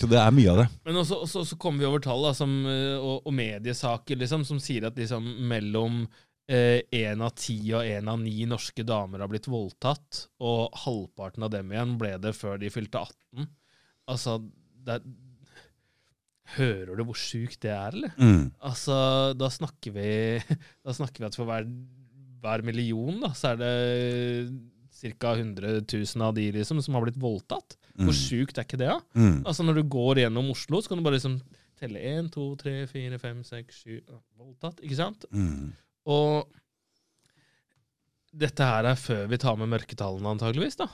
så det er mye av det. Men også, også, så kommer vi over tall da, som, eh, og, og mediesaker liksom, som sier at liksom, mellom én av ti og én av ni norske damer har blitt voldtatt, og halvparten av dem igjen ble det før de fylte 18. Altså, det er, Hører du hvor sjukt det er, eller? Mm. Altså, da snakker vi *laughs* Da snakker vi at for hver, hver million, da, så er det ca. 100 000 av de liksom, som har blitt voldtatt. Hvor Mm. sjukt er ikke det, da? Mm. Altså Når du går gjennom Oslo, så kan du bare liksom telle 1, 2, 3, 4, 5, 6, 7 ja, Voldtatt, ikke sant? Mm. Og dette her er før vi tar med mørketallene, antageligvis. da.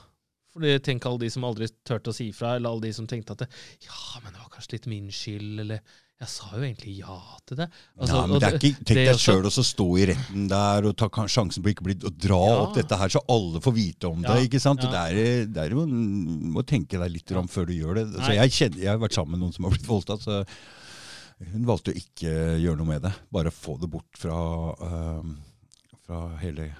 Fordi Tenk alle de som aldri turte å si fra, eller alle de som tenkte at det, ja, men det var kanskje litt min skyld, eller jeg sa jo egentlig ja til det. Altså, ja, men det er ikke, Tenk det deg sjøl å stå i retten der og ta sjansen på ikke bli, å dra Ja. opp dette her, så alle får vite om det. Ja, ikke sant? ja. Det er, det er jo, Du må tenke deg litt om før du gjør det. Altså, jeg, kjenner, jeg har vært sammen med noen som har *laughs* blitt voldtatt. så Hun valgte å ikke gjøre noe med det. Bare få det bort fra, øhm, fra hele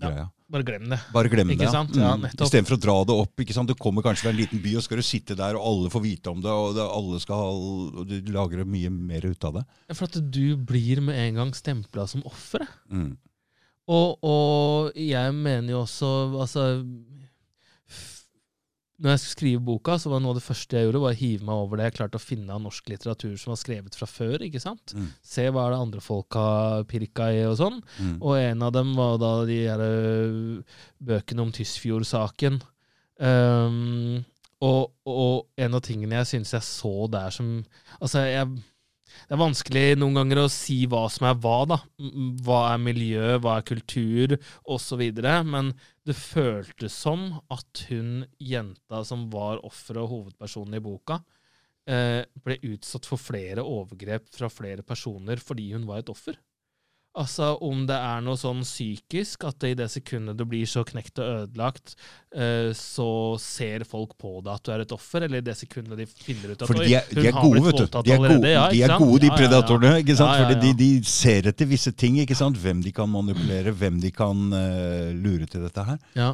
greia. Bare glem det. Bare glem Ikke det. sant? Ja, nettopp. Istedenfor å dra det opp. ikke sant? Du kommer kanskje fra en liten by, og skal du sitte der, og alle får vite om det, og alle skal ha, og du lager mye mer ut av det. Ja, For at du blir med en gang stempla som offer. Mm. Og, og jeg mener jo også altså, Når jeg skulle skrive boka, så var noe av det første jeg gjorde, var å hive meg over det jeg klarte å finne av norsk litteratur som var skrevet fra før. ikke sant? Mm. Se hva er det andre folk har pirka i, og sånn. Mm. Og en av dem var da de her bøkene om Tysfjord-saken. Um, og, og en av tingene jeg syns jeg så der som Altså, jeg det er vanskelig noen ganger å si hva som er hva, da. Hva er miljø, hva er kultur, osv. Men det føltes som at hun jenta som var offeret og hovedpersonen i boka, eh, ble utsatt for flere overgrep fra flere personer fordi hun var et offer. Altså om det er noe sånn psykisk, at det i det sekundet du blir så knekt og ødelagt, uh, så ser folk på deg at du er et offer, eller i det sekundet de finner ut at Fordi de er, de er gode, vet du. De er gode, Ja, de, ikke er gode de predatorene. ikke sant? Ja, ja, Fordi de, de ser etter visse ting. ikke sant? Hvem de kan manipulere, hvem de kan uh, lure til dette her. Ja.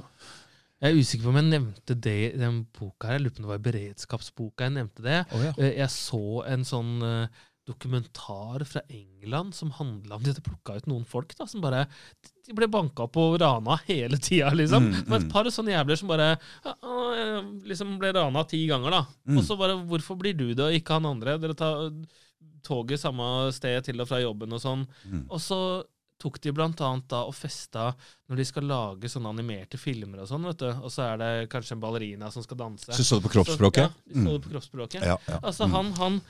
Jeg er usikker på om jeg nevnte det i den boka her. Jeg lurer på om det var i beredskapsboka jeg nevnte det. Eh, Jeg så en sånn eh, dokumentar fra England som handla om de hadde plukka ut noen folk da, som bare De ble banka på og rana hele tida, liksom. Mm, Det var mm. et par sånne jævler som bare ja, liksom ble rana ti ganger, da. Mm. Og så bare Hvorfor blir du det, og ikke han andre? Dere tar toget samme sted til og fra jobben og sånn. Mm. Og så tok de blant annet da og festa når de skal lage sånne animerte filmer og sånn, vet du. Og så er det kanskje en ballerina som skal danse. Så så du på kroppsspråket? Så, ja, de så Mm. det på kroppsspråket. Ja, ja. Altså, Mm. han, han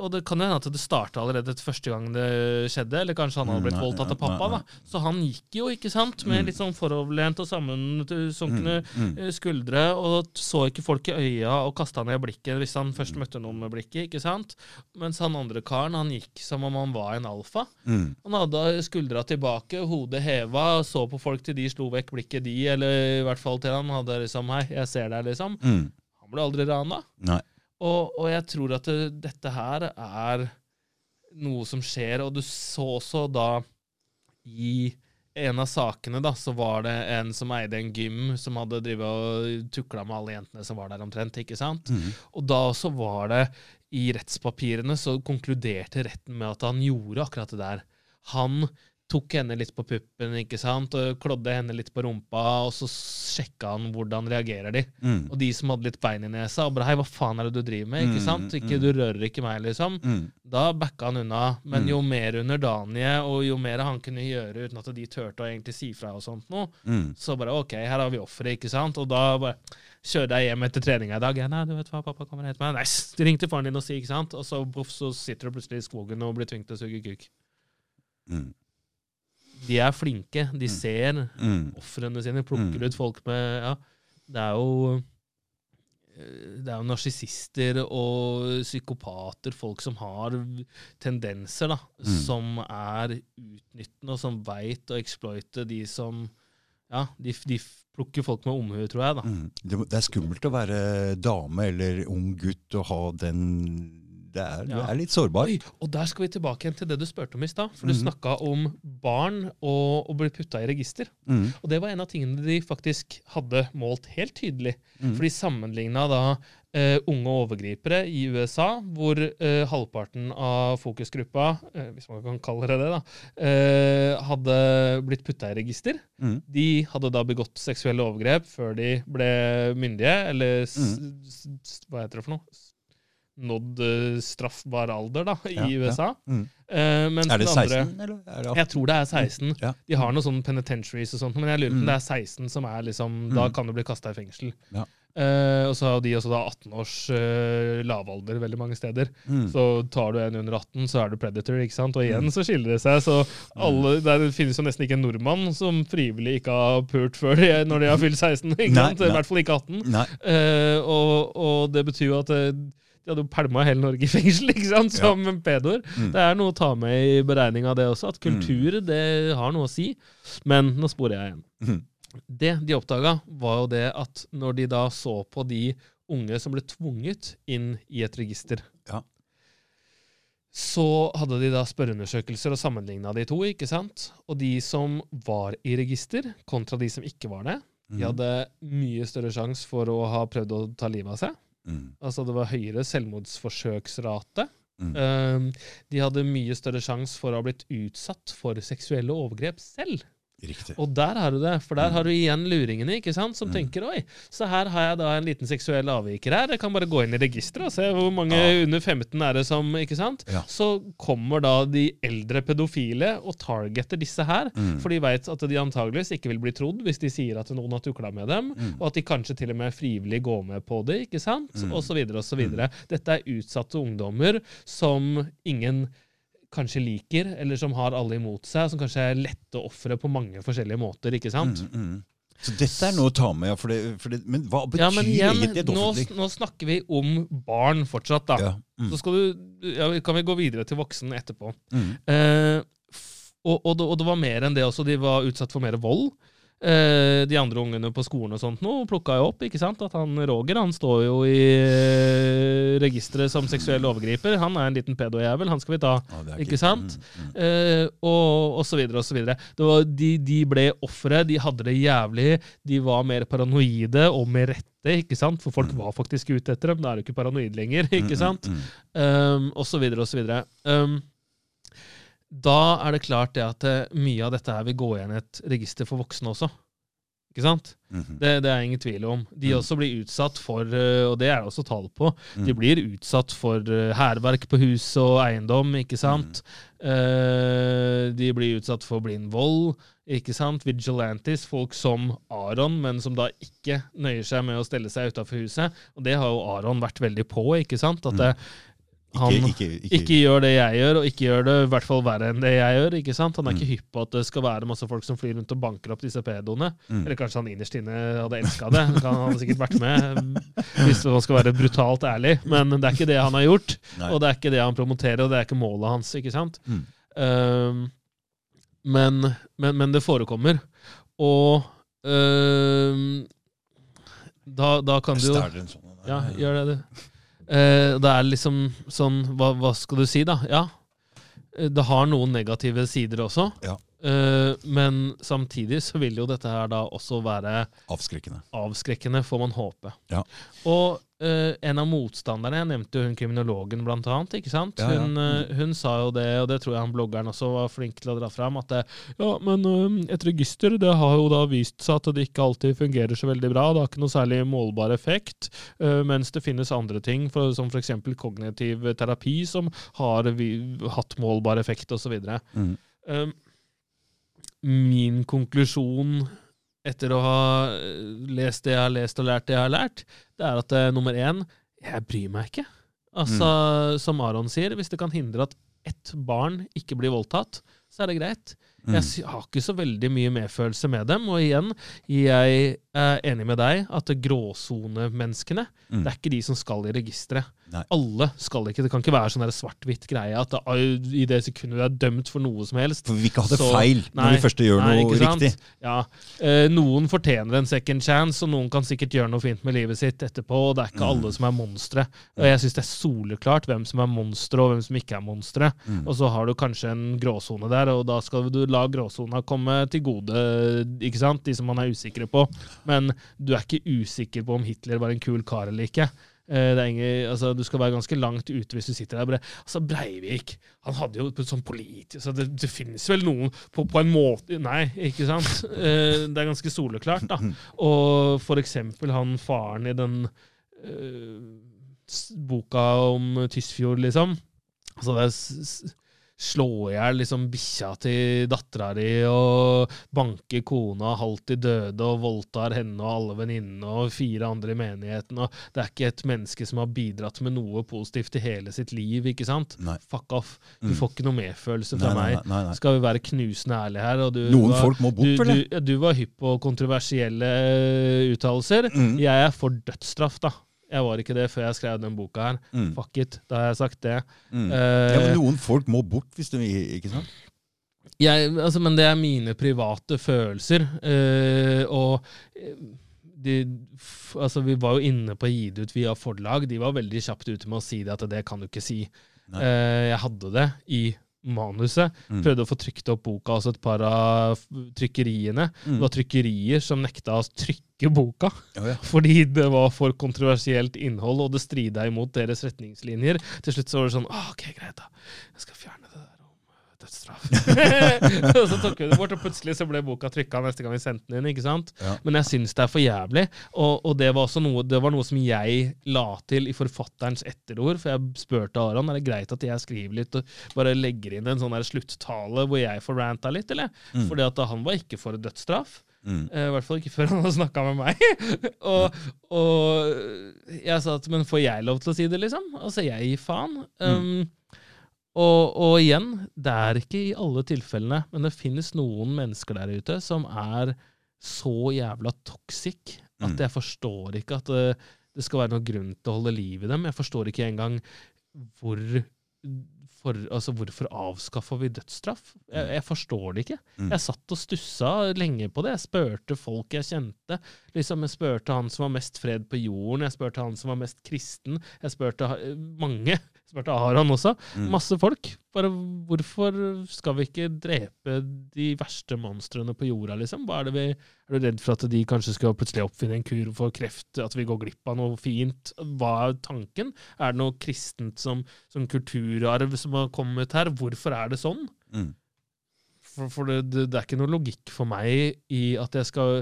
Og det kan jo hende at det starta allerede etter første gang det skjedde, eller kanskje han hadde blitt Mm, voldtatt av pappa. da. Så han gikk jo, ikke sant, med Mm. litt sånn foroverlent og sammensunkne Mm, mm. eh, skuldre, og så ikke folk i øya og kasta ned blikket hvis han først møtte noen med blikket, ikke sant? Mens han andre karen, han gikk som om han var en alfa. Han hadde skuldra tilbake, hodet heva, så på folk til de slo vekk blikket de, eller i hvert fall til han hadde liksom Hei, jeg ser deg, liksom. Han ble aldri rana. Nei. Og, og jeg tror at det, dette her er noe som skjer, og du så også da i en av sakene da, så var det en som eide en gym, som hadde drivet og tukla med alle jentene som var der omtrent, ikke sant? Mm. Og da også var det i rettspapirene så konkluderte retten med at han gjorde akkurat det der. Han tok henne litt på puppen, ikke sant, og klådde henne litt på rumpa, og så sjekka han hvordan reagerer de. Mm. Og de som hadde litt bein i nesa, og bare hei, hva faen er det du driver med? ikke Mm, sant? Ikke, mm. Du rører ikke meg, liksom. Mm. Da backa han unna. Men Mm. jo mer underdanige, og jo mer han kunne gjøre uten at de turte å egentlig si fra og sånt noe, Mm. så bare OK, her har vi offeret, ikke sant? Og da bare kjører jeg hjem etter treninga i dag. Ja, nei, du vet hva, pappa kommer og henter meg. Nei, s- ring til faren din og si, ikke sant? Og så, boff, så sitter du plutselig i skogen og blir tvunget til å suge kuk. Mm. De er flinke. De ser Mm. ofrene sine, plukker Mm. ut folk med Ja, det er jo eh, det er jo narsissister og psykopater, folk som har tendenser, da, Mm. som er utnyttende, og som veit å exploite de som Ja, de, de plukker folk med omhu, tror jeg, da. Mm. Det, det er skummelt å være dame eller ung gutt og ha den Det er, Ja. er litt sårbar. Oi, og der skal vi tilbake igjen til det du spurte om i stad. For du mm. snakka om barn og å bli putta i register. Mm. Og det var en av tingene de faktisk hadde målt helt tydelig. Mm. For de sammenligna da Uh, unge overgripere i USA, hvor uh, halvparten av fokusgruppa, uh, hvis man kan kalle det det, da, hadde blitt putta i register. Mm. De hadde da begått seksuelle overgrep før de ble myndige, eller s hva heter det for noe? Nådd eh, straffbar alder, da, i Ja, ja. USA. Mm. Uh, Er det 16, andre- 16, eller? Er det jeg tror det er 16. Ja. De har noen sånne penitentiaries og sånt, men jeg lurer på om Mm. det er 16 som er liksom Da Mm. kan du bli kasta i fengsel. Ja. Eh, og så har de også da 18 års uh, lavalder veldig mange steder. Mm. Så tar du en under 18, så er du predator, ikke sant? Og igjen så skiller det seg. Så alle, der finnes jo nesten ikke en nordmann som frivillig ikke har pult før de, når de har fylt 16. ikke Nei, nei. I hvert fall ikke 18. Nei. Eh, og, og det betyr jo at de hadde jo pælma hele Norge i fengsel, *laughs* ikke sant, som pedoer. Mm. Det er noe å ta med i beregninga, det også. At kultur det har noe å si. Men nå sporer jeg igjen. Mm. Det de oppdaga, var jo det at når de da så på de unge som ble tvunget inn i et register, Ja. så hadde de da spørreundersøkelser og sammenligna de to. ikke sant? Og de som var i register, kontra de som ikke var det, de Mm. hadde mye større sjanse for å ha prøvd å ta livet av seg. Mm. Altså det var høyere selvmordsforsøksrate. Mm. Um, de hadde mye større sjanse for å ha blitt utsatt for seksuelle overgrep selv. Riktig. Og der har du det, for der Mm. har du igjen luringene, ikke sant, som Mm. tenker oi, så her har jeg da en liten seksuell avviker her, jeg kan bare gå inn i registeret og se hvor mange Ja. under 15 er det som, ikke sant? Ja. Så kommer da de eldre pedofile og targeter disse her, Mm. for de vet at de antageligvis ikke vil bli trodd hvis de sier at noen har tukla med dem, Mm. og at de kanskje til og med frivillig går med på det, ikke sant? Mm. Og så videre og så videre. Dette er utsatte ungdommer som ingen kanskje liker, eller som har alle imot seg, som kanskje er lette ofre på mange forskjellige måter, ikke sant? Mm. Mm. Så dette er noe å ta med. For det, for det, men hva betyr Ja, men igjen, egentlig et nå, offentlig nå snakker vi om barn fortsatt, da. ja. mm. Så skal du, ja, kan vi gå videre til voksen etterpå. Mm. Eh, og, og, og det var mer enn det også. De var utsatt for mer vold. Eh, de andre ungene på skolen og sånt nå plukka jo opp ikke sant? at han Roger han står jo i eh, registeret som seksuell overgriper. Han er en liten pedojævel. Han skal vi ta. Ja, er Ikke sant? Mm, mm. Eh, og, og så videre og så videre. Det var, de, de ble ofre, de hadde det jævlig, de var mer paranoide, og med rette, ikke sant? For folk var faktisk ute etter dem, da er du ikke paranoid lenger, ikke sant? Mm, mm, Um, og så videre og så videre. Um, da er det klart det at eh, mye av dette her vil gå igjen i et register for voksne også. Ikke sant? mm, -hmm. Det, det er ingen tvil om. De Mm. også blir utsatt for, eh, og det er det også tall på, de Mm. blir utsatt for eh, hærverk på hus og eiendom, ikke sant? Eh, de blir utsatt for blind vold, ikke sant? Vigilantis, folk som Aron, men som da ikke nøyer seg med å stelle seg utafor huset. Og det har jo Aron vært veldig på, ikke sant? At Mm. det, han Ikke, ikke, ikke, ikke gjør det jeg gjør, og ikke gjør det i hvert fall verre enn det jeg gjør. ikke sant? Han er Mm. ikke hypp på at det skal være masse folk som flyr rundt og banker opp disse pedoene. Mm. Eller kanskje han innerst inne hadde elska det. Han hadde sikkert vært med, *laughs* hvis man skal være brutalt ærlig. Men det er ikke det han har gjort, Nei. og det er ikke det han promoterer, og det er ikke målet hans. ikke sant? Mm. Ehm, men, men, men det forekommer. Og ehm, da, da kan du jo stjeler en sånn. ja, gjør det, du. Eh, det er liksom sånn hva, hva skal du si, da? Ja. Eh, Det har noen negative sider også. Ja. Eh, men samtidig så vil jo dette her da også være Avskrekkende. avskrekkende, får man håpe. Ja. Og uh, en av motstanderne, jeg nevnte jo hun kriminologen blant annet, ikke sant? Ja, ja. Hun, uh, hun sa jo det, og det tror jeg han bloggeren også var flink til å dra fram, at det, ja, men et register det har jo da vist seg at det ikke alltid fungerer så veldig bra. Det har ikke noe særlig målbar effekt, mens det finnes andre ting, for, som f.eks. kognitiv terapi, som har vi, hatt målbar effekt, osv. Mm. Um, min konklusjon etter å ha eh, lest det jeg har lest og lært det jeg har lært, det er at eh, nummer én jeg bryr meg ikke. Altså, Som Aron sier, hvis det kan hindre at ett barn ikke blir voldtatt, så er det greit. Mm. Jeg har ikke så veldig mye medfølelse med dem. Og igjen, jeg er enig med deg at gråsonemenneskene, Mm. det er ikke de som skal i registeret. Alle skal ikke. Det kan ikke være sånn svart-hvitt greie at ai, i det sekundet du er dømt for noe som helst For vi ikke ha det Så- feil når vi først gjør nei, noe riktig. Ja, Uh, Noen fortjener en second chance, og noen kan sikkert gjøre noe fint med livet sitt etterpå. og Det er ikke Mm. alle som er monstre. Og Jeg syns det er soleklart hvem som er monstre, og hvem som ikke er monstre. Mm. Og så har du kanskje en gråsone der, og da skal du la gråsona komme til gode, ikke sant? de som man er usikre på. Men du er ikke usikker på om Hitler var en kul kar eller ikke. Eh, ingen, altså, du skal være ganske langt ute hvis du sitter der Altså, Breivik, han hadde jo sånn politisk så Det, det finnes vel noen på, på en måte Nei, ikke sant? Eh, Det er ganske soleklart, da. Og for eksempel han faren i den eh, boka om Tysfjord, liksom. Altså, det er slå i hjel liksom bikkja til dattera di og banke kona halvt i døde og voldtar henne og alle venninnene og fire andre i menigheten. Og det er ikke et menneske som har bidratt med noe positivt i hele sitt liv, ikke sant? Nei. Fuck off. Du Mm. får ikke noe medfølelse fra nei, meg. nei, nei. Skal vi være knusende ærlige her? Du Noen var, folk må bort, du, det du, du var hypp på kontroversielle eh, uttalelser. Mm. Jeg er for dødsstraff, da. Jeg var ikke det før jeg skrev den boka her. Mm. Fuck it, da har jeg sagt det. Mm. Uh, Ja, men noen folk må bort, hvis du ikke sant? jeg, altså, men det er mine private følelser. Uh, og eh, de, f, altså, vi var jo inne på å gi det ut via forlag. De var veldig kjapt ute med å si det at det kan du ikke si. Eh, jeg hadde det i manuset. Mm. Prøvde å få trykt opp boka hos et par av trykkeriene. Mm. Det var trykkerier som nekta å trykke boka oh, ja. *laughs* fordi det var for kontroversielt innhold, og det strida imot deres retningslinjer. Til slutt så var det sånn OK, greit, da. Jeg skal fjerne øh, *laughs* og så tok vi det bort, og plutselig så ble boka trykka neste gang vi sendte den inn. ikke sant? Ja. Men jeg syns det er for jævlig. Og, og det var noe, det var noe som jeg la til i forfatterens etterord. For jeg spurte Aron er det greit at jeg skriver litt og bare legger inn en sånn sluttale hvor jeg får ranta litt, eller? Mm. Fordi at han var ikke for dødsstraff. Mm. Eh, I hvert fall ikke før *laughs* han har snakka med meg. *laughs* og, og jeg sa at men får jeg lov til å si det, liksom? Altså, jeg gir faen. Um, og, og igjen, det er ikke i alle tilfellene, men det finnes noen mennesker der ute som er så jævla toxic at Mm. jeg forstår ikke at det, det skal være noen grunn til å holde liv i dem. Jeg forstår ikke engang hvor for, altså Hvorfor avskaffa vi dødsstraff? Jeg, jeg forstår det ikke. Mm. Jeg satt og stussa lenge på det. Jeg spurte folk jeg kjente. Liksom, Jeg spurte han som var mest fred på jorden, jeg spurte han som var mest kristen. Jeg spurte mange. Jeg spurte Aron også. Mm. Masse folk. Bare hvorfor skal vi ikke drepe de verste monstrene på jorda, liksom? Hva er, det vi, er du redd for at de kanskje skal plutselig oppfinne en kur for kreft? At vi går glipp av noe fint? Hva er tanken? Er det noe kristent som, som kulturarv som har kommet her? Hvorfor er det sånn? Mm. For, for det, det, det er ikke noe logikk for meg i at jeg skal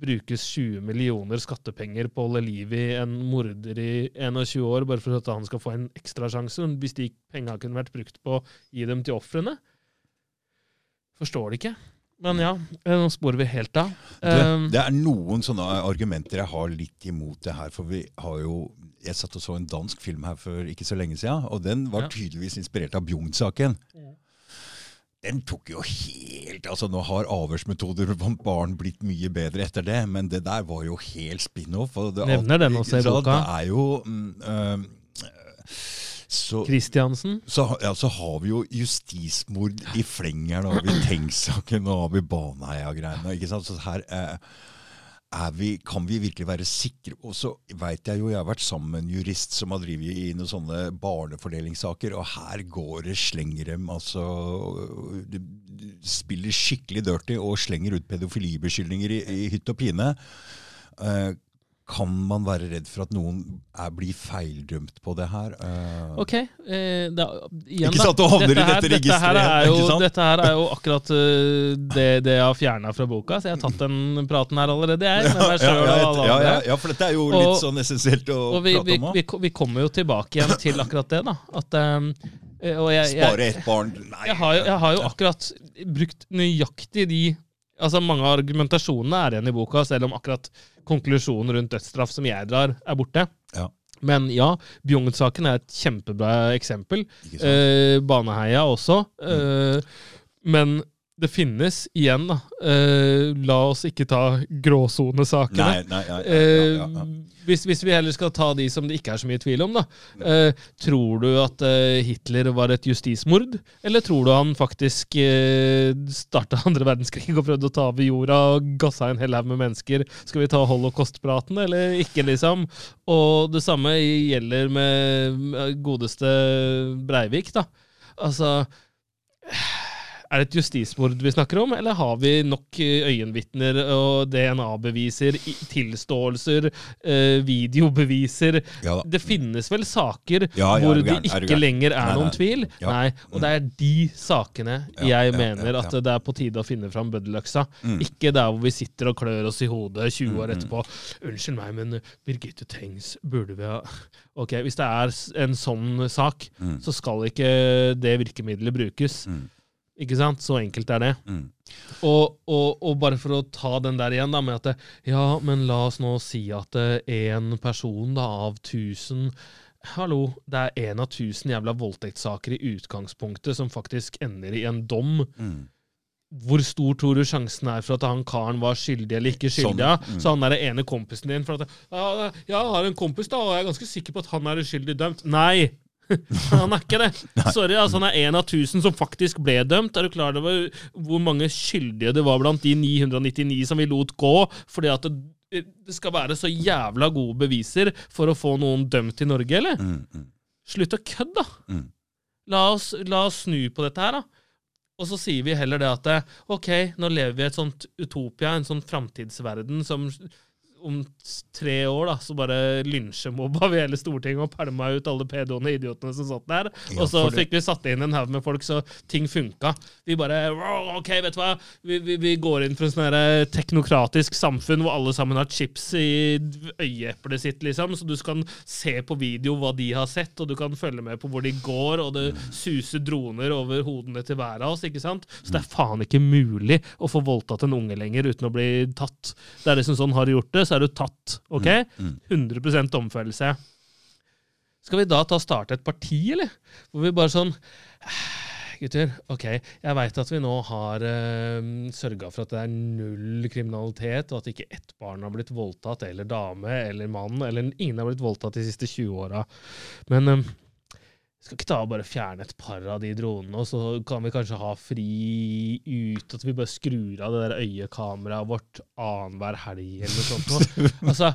brukes 20 millioner skattepenger på å holde liv i en morder i 21 år, bare for at han skal få en ekstrasjanse, hvis de penga kunne vært brukt på å gi dem til ofrene. Forstår det ikke. Men ja, eh, nå sporer vi helt av. Det, Um, det er noen sånne argumenter jeg har litt imot det her. For vi har jo Jeg satt og så en dansk film her for ikke så lenge siden, og den var Ja. tydeligvis inspirert av Bjugn-saken. Ja. Den tok jo helt altså Nå har avhørsmetoder blant barn blitt mye bedre etter det, men det der var jo helt spin-off. Nevner den også i boka. Det er jo øhm, så, Kristiansen? så, ja, så har vi jo justismord i flengeren. har vi *clears throat* Tengs-saken, nå har vi Baneheia-greiene. ikke sant? Så her eh, vi, kan vi virkelig være sikre Og så veit jeg jo, jeg har vært sammen med en jurist som har drevet i noen sånne barnefordelingssaker, og her går det slengrem. Altså Du du spiller skikkelig dirty og slenger ut pedofilibeskyldninger i, i hytt og pine. Eh, kan man være redd for at noen er, blir feildømt på det her? Uh, Ok. Eh, da, igjen, Ikke sant, du havner i her- dette registeret, Her er jo, dette her er jo akkurat uh, det, det jeg har fjerna fra boka, så jeg har tatt den praten her allerede, jeg. Med meg *laughs* ja, ja, og alle ja, andre. ja, ja, for dette er jo Og- litt sånn essensielt å Og vi, prate om vi, vi, vi kommer jo tilbake igjen til akkurat det, da. At, Um, jeg, jeg, Spare ett barn Nei. jeg, har jo, jeg har jo akkurat brukt nøyaktig de Altså Mange av argumentasjonene er igjen i boka, selv om akkurat konklusjonen rundt dødsstraff som jeg drar, er borte. Ja. Men ja, Bjugn-saken er et kjempebra eksempel. Eh, Baneheia også. Eh, men det finnes igjen, da. Eh, la oss ikke ta gråsonesakene. Nei, nei, nei, nei, nei ja, ja. hvis, hvis vi heller skal ta de som det ikke er så mye tvil om, da. Eh, tror du at eh, Hitler var et justismord? Eller tror du han faktisk eh, starta *laughs* andre verdenskrig og prøvde å ta over jorda og gassa en hel haug med mennesker? Skal vi ta holocaust-praten, eller ikke, liksom? Og det samme gjelder med godeste Breivik, da. Altså er det et justismord vi snakker om, eller har vi nok eh, øyenvitner og DNA-beviser, tilståelser, eh, videobeviser? Ja. Det finnes vel saker Ja, ja, hvor det ikke er lenger er Nei, noen nei. tvil? Nei, og det er de sakene jeg mener at det er på tide å finne fram bøddeløksa. Mm. Ikke der hvor vi sitter og klør oss i hodet 20 år Mm, mm. etterpå. Unnskyld meg, men Birgitte Tengs burde vi ha *laughs* Ok, hvis det er en sånn sak, Mm. så skal ikke det virkemidlet brukes. Mm. Ikke sant? Så enkelt er det. Mm. Og, og, og bare for å ta den der igjen, da, med at det, Ja, men la oss nå si at én person da, av tusen Hallo, det er én av tusen jævla voldtektssaker i utgangspunktet som faktisk ender i en dom. Mm. Hvor stor tror du sjansen er for at han karen var skyldig eller ikke skyldig? Sånn, mm. Så han er den ene kompisen din for at ja, 'Jeg har en kompis, da, og jeg er ganske sikker på at han er uskyldig dømt.' Nei! *laughs* han er ikke det. Sorry, altså han er en av tusen som faktisk ble dømt. Er du klar over hvor mange skyldige det var blant de 999 som vi lot gå? Fordi at det, det skal være så jævla gode beviser for å få noen dømt i Norge, eller? Mm. Mm. Slutt å kødde, da! Mm. La oss, la oss snu på dette her, da. Og så sier vi heller det at ok, nå lever vi i et sånt utopia, en sånn framtidsverden som om tre år da, så bare lynsjemobba vi hele Stortinget og pælma ut alle pedoene og idiotene som satt der. Ja, og så fikk vi satt inn en haug med folk, så ting funka. Vi bare OK, vet du hva, vi, vi, vi går inn for en sånn her teknokratisk samfunn hvor alle sammen har chips i øyeeplet sitt, liksom, så du kan se på video hva de har sett, og du kan følge med på hvor de går, og det suser droner over hodene til hver av oss, ikke sant? Så det er faen ikke mulig å få voldtatt en unge lenger uten å bli tatt. Det er liksom sånn, har de gjort det, så er du tatt, OK? Mm. 100% domfellelse. Skal vi da ta starte et parti, eller? Hvor vi bare sånn gutter. Ok, jeg veit at vi nå har uh, sørga for at det er null kriminalitet, og at ikke ett barn har blitt voldtatt, eller dame eller mann, eller ingen har blitt voldtatt de siste 20 åra. Men um, skal ikke ta og bare fjerne et par av de dronene, og så kan vi kanskje ha fri ut, at vi bare skrur av det der øyekameraet vårt annenhver helg eller noe sånt. *laughs* Altså,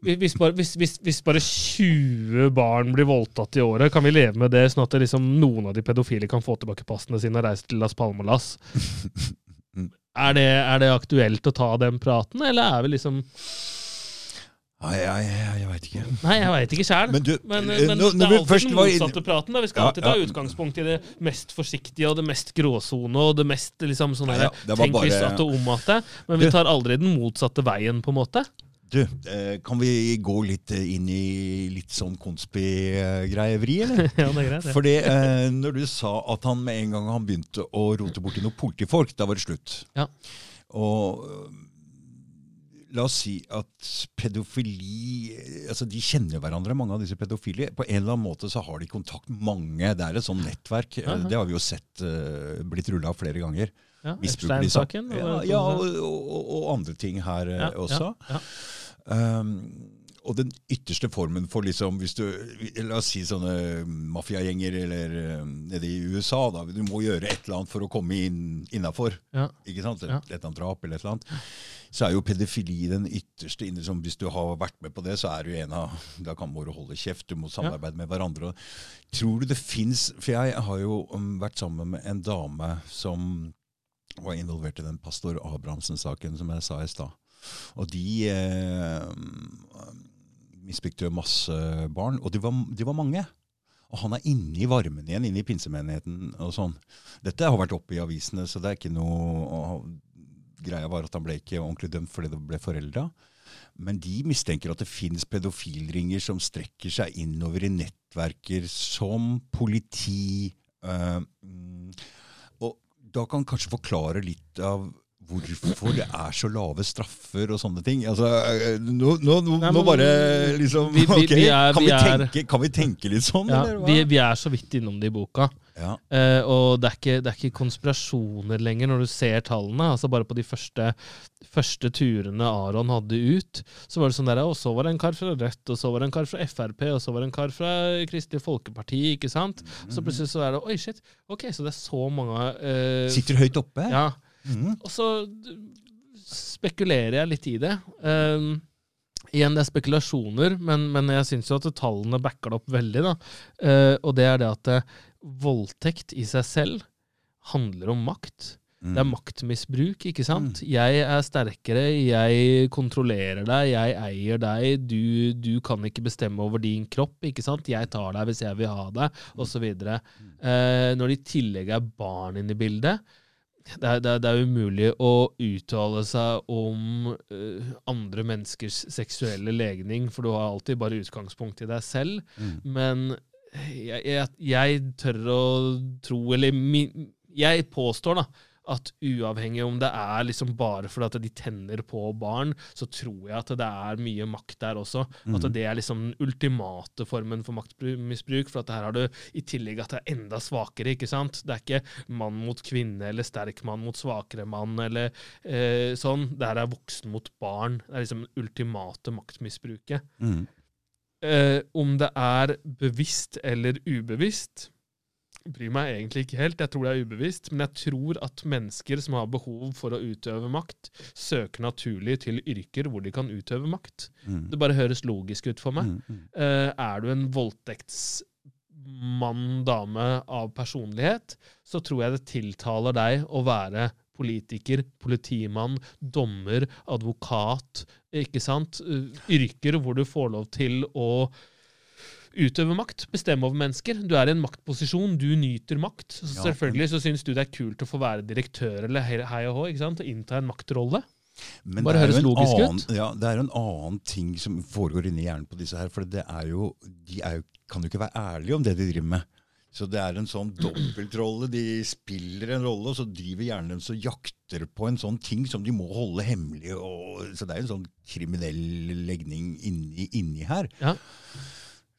hvis bare, hvis, hvis, hvis bare, 20 barn blir voldtatt i året, kan vi leve med det sånn at det liksom, noen av de pedofile kan få tilbake passene sine og reise til Las Palmalas? *laughs* Er det, er det aktuelt å ta den praten, eller er vi liksom Nei, jeg, jeg, jeg veit ikke. Nei, jeg veit ikke sjæl. Men, men, eh, men nå, det er alltid den motsatte praten. Da. Vi skal alltid ta utgangspunkt i det mest forsiktige og det mest gråsone og det mest liksom sånn ja, Tenk hvis at og om at det. Men vi tar aldri den motsatte veien, på en måte. Du, eh, kan vi gå litt eh, inn i litt sånn konspi-greievri, eller? *laughs* ja, det er greit. Ja. Fordi eh, når du sa at han med en gang han begynte å rote borti noen politifolk, da var det slutt. Ja. Og La oss si at pedofili altså De kjenner hverandre, mange av disse pedofile. På en eller annen måte så har de kontakt mange. Det er et sånt nettverk. Uh -huh. Det har vi jo sett uh, blitt rulla flere ganger. Ja, Epstein-saken? Ja, ja og, og, og, andre ting her uh, ja, også. Ja, um, og den ytterste formen for liksom, hvis du, La oss si sånne mafiagjenger eller nede i USA. da, Du må gjøre et eller annet for å komme inn innafor. Et, et eller annet drap eller et eller annet så er jo pedofili den ytterste inne. Som hvis du har vært med på det, så er du en av Da kan du holde kjeft, du må samarbeide ja. med hverandre. Tror du det fins For jeg har jo um, vært sammen med en dame som var involvert i den pastor Abrahamsen-saken som jeg sa i stad. Og de eh, misbrukte masse barn, og de var, de var mange. Og han er inne i varmen igjen, inne i pinsemenigheten og sånn. Dette har vært oppe i avisene, så det er ikke noe greia var at han ble ikke ordentlig dømt fordi det ble forelda. Men de mistenker at det finnes pedofilringer som strekker seg innover i nettverker som politi. Øh, og da kan kanskje forklare litt av hvorfor det er så lave straffer og sånne ting. Altså, nå, nå, nå, nå, nå bare liksom vi, vi, okay, vi er, kan, tenke, kan, vi tenke, litt sånn? Ja, vi, er så vidt innom det i boka. Ja. Eh, og det er, ikke, det er, ikke, konspirasjoner lenger når du ser tallene. altså Bare på de første, første turene Aron hadde ut, så var det sånn der, og så var det en kar fra Rødt, og så var det en kar fra Frp, og så var det en kar fra Kristelig Folkeparti. ikke sant? Så plutselig så er det Oi, shit! Ok, så det er så mange eh, Sitter høyt oppe? Ja. Mm. Og så spekulerer jeg litt i det. Um, Igjen, det er spekulasjoner, men, men jeg syns jo at tallene backer det opp veldig. da. Uh, og det er det at voldtekt i seg selv handler om makt. Mm. Det er maktmisbruk, ikke sant? Mm. Jeg er sterkere, jeg kontrollerer deg, jeg eier deg, du, du, kan ikke bestemme over din kropp, ikke sant? Jeg tar deg hvis jeg vil ha deg, osv. Mm. Eh, når det i tillegg er barn inne i bildet, det er, det, er, det er, umulig å uttale seg om uh, andre menneskers seksuelle legning, for du har alltid bare utgangspunkt i deg selv. Mm. Men jeg, jeg, jeg, tør å tro, eller mi, jeg påstår da, at uavhengig om det er liksom bare fordi at de tenner på barn, så tror jeg at det er mye makt der også. Mm. At det er liksom den ultimate formen for maktmisbruk. For at her har du i tillegg at det er enda svakere. ikke sant? Det er ikke mann mot kvinne eller sterk mann mot svakere mann eller eh, sånn. Det her er voksen mot barn. Det er liksom den ultimate maktmisbruket. Mm. Eh, om det er bevisst eller ubevisst, bryr meg egentlig ikke helt. Jeg tror det er ubevisst. Men jeg tror at mennesker som har behov for å utøve makt, søker naturlig til yrker hvor de kan utøve makt. Mm. Det bare høres logisk ut for meg. Mm. Eh, er du en voldtektsmann, dame av personlighet, så tror jeg det tiltaler deg å være politiker, politimann, dommer, advokat, ikke sant? Eh, yrker hvor du får lov til å utøve makt, bestemme over mennesker. Du er i en maktposisjon, du nyter makt. Så ja. Selvfølgelig så syns du det er kult å få være direktør eller hei og hå, ikke sant? og innta en maktrolle. Men Bare høres logisk annen, ut. Ja, Det er jo en annen ting som foregår inni hjernen på disse her. For det er jo, de er jo, kan jo ikke være ærlige om det de driver med. Så det er en sånn dobbeltrolle. De spiller en rolle, og så driver hjernen deres og jakter på en sånn ting som de må holde hemmelig. Og, så det er en sånn kriminell legning inni, inni her. Ja.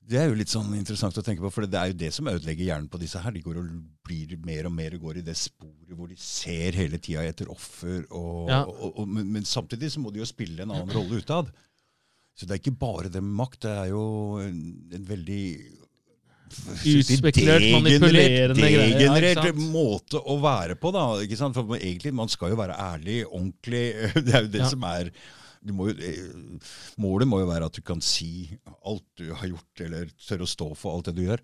Det er jo litt sånn interessant å tenke på, for det er jo det som ødelegger hjernen på disse her. De går og blir mer og mer og går i det sporet hvor de ser hele tida etter offer. Og, Ja. og, og, men, men samtidig så må de jo spille en annen rolle utad. Så det er ikke bare det med makt. Det er jo en, en veldig Utspekulert, manipulerende greier, Degenerert ja, måte å være på, da. Ikke sant? For egentlig, man skal jo være ærlig, ordentlig. *laughs* Det er jo det Ja. som er må jo, eh, Målet må jo være at du kan si alt du har gjort, eller tørre å stå for alt det du gjør.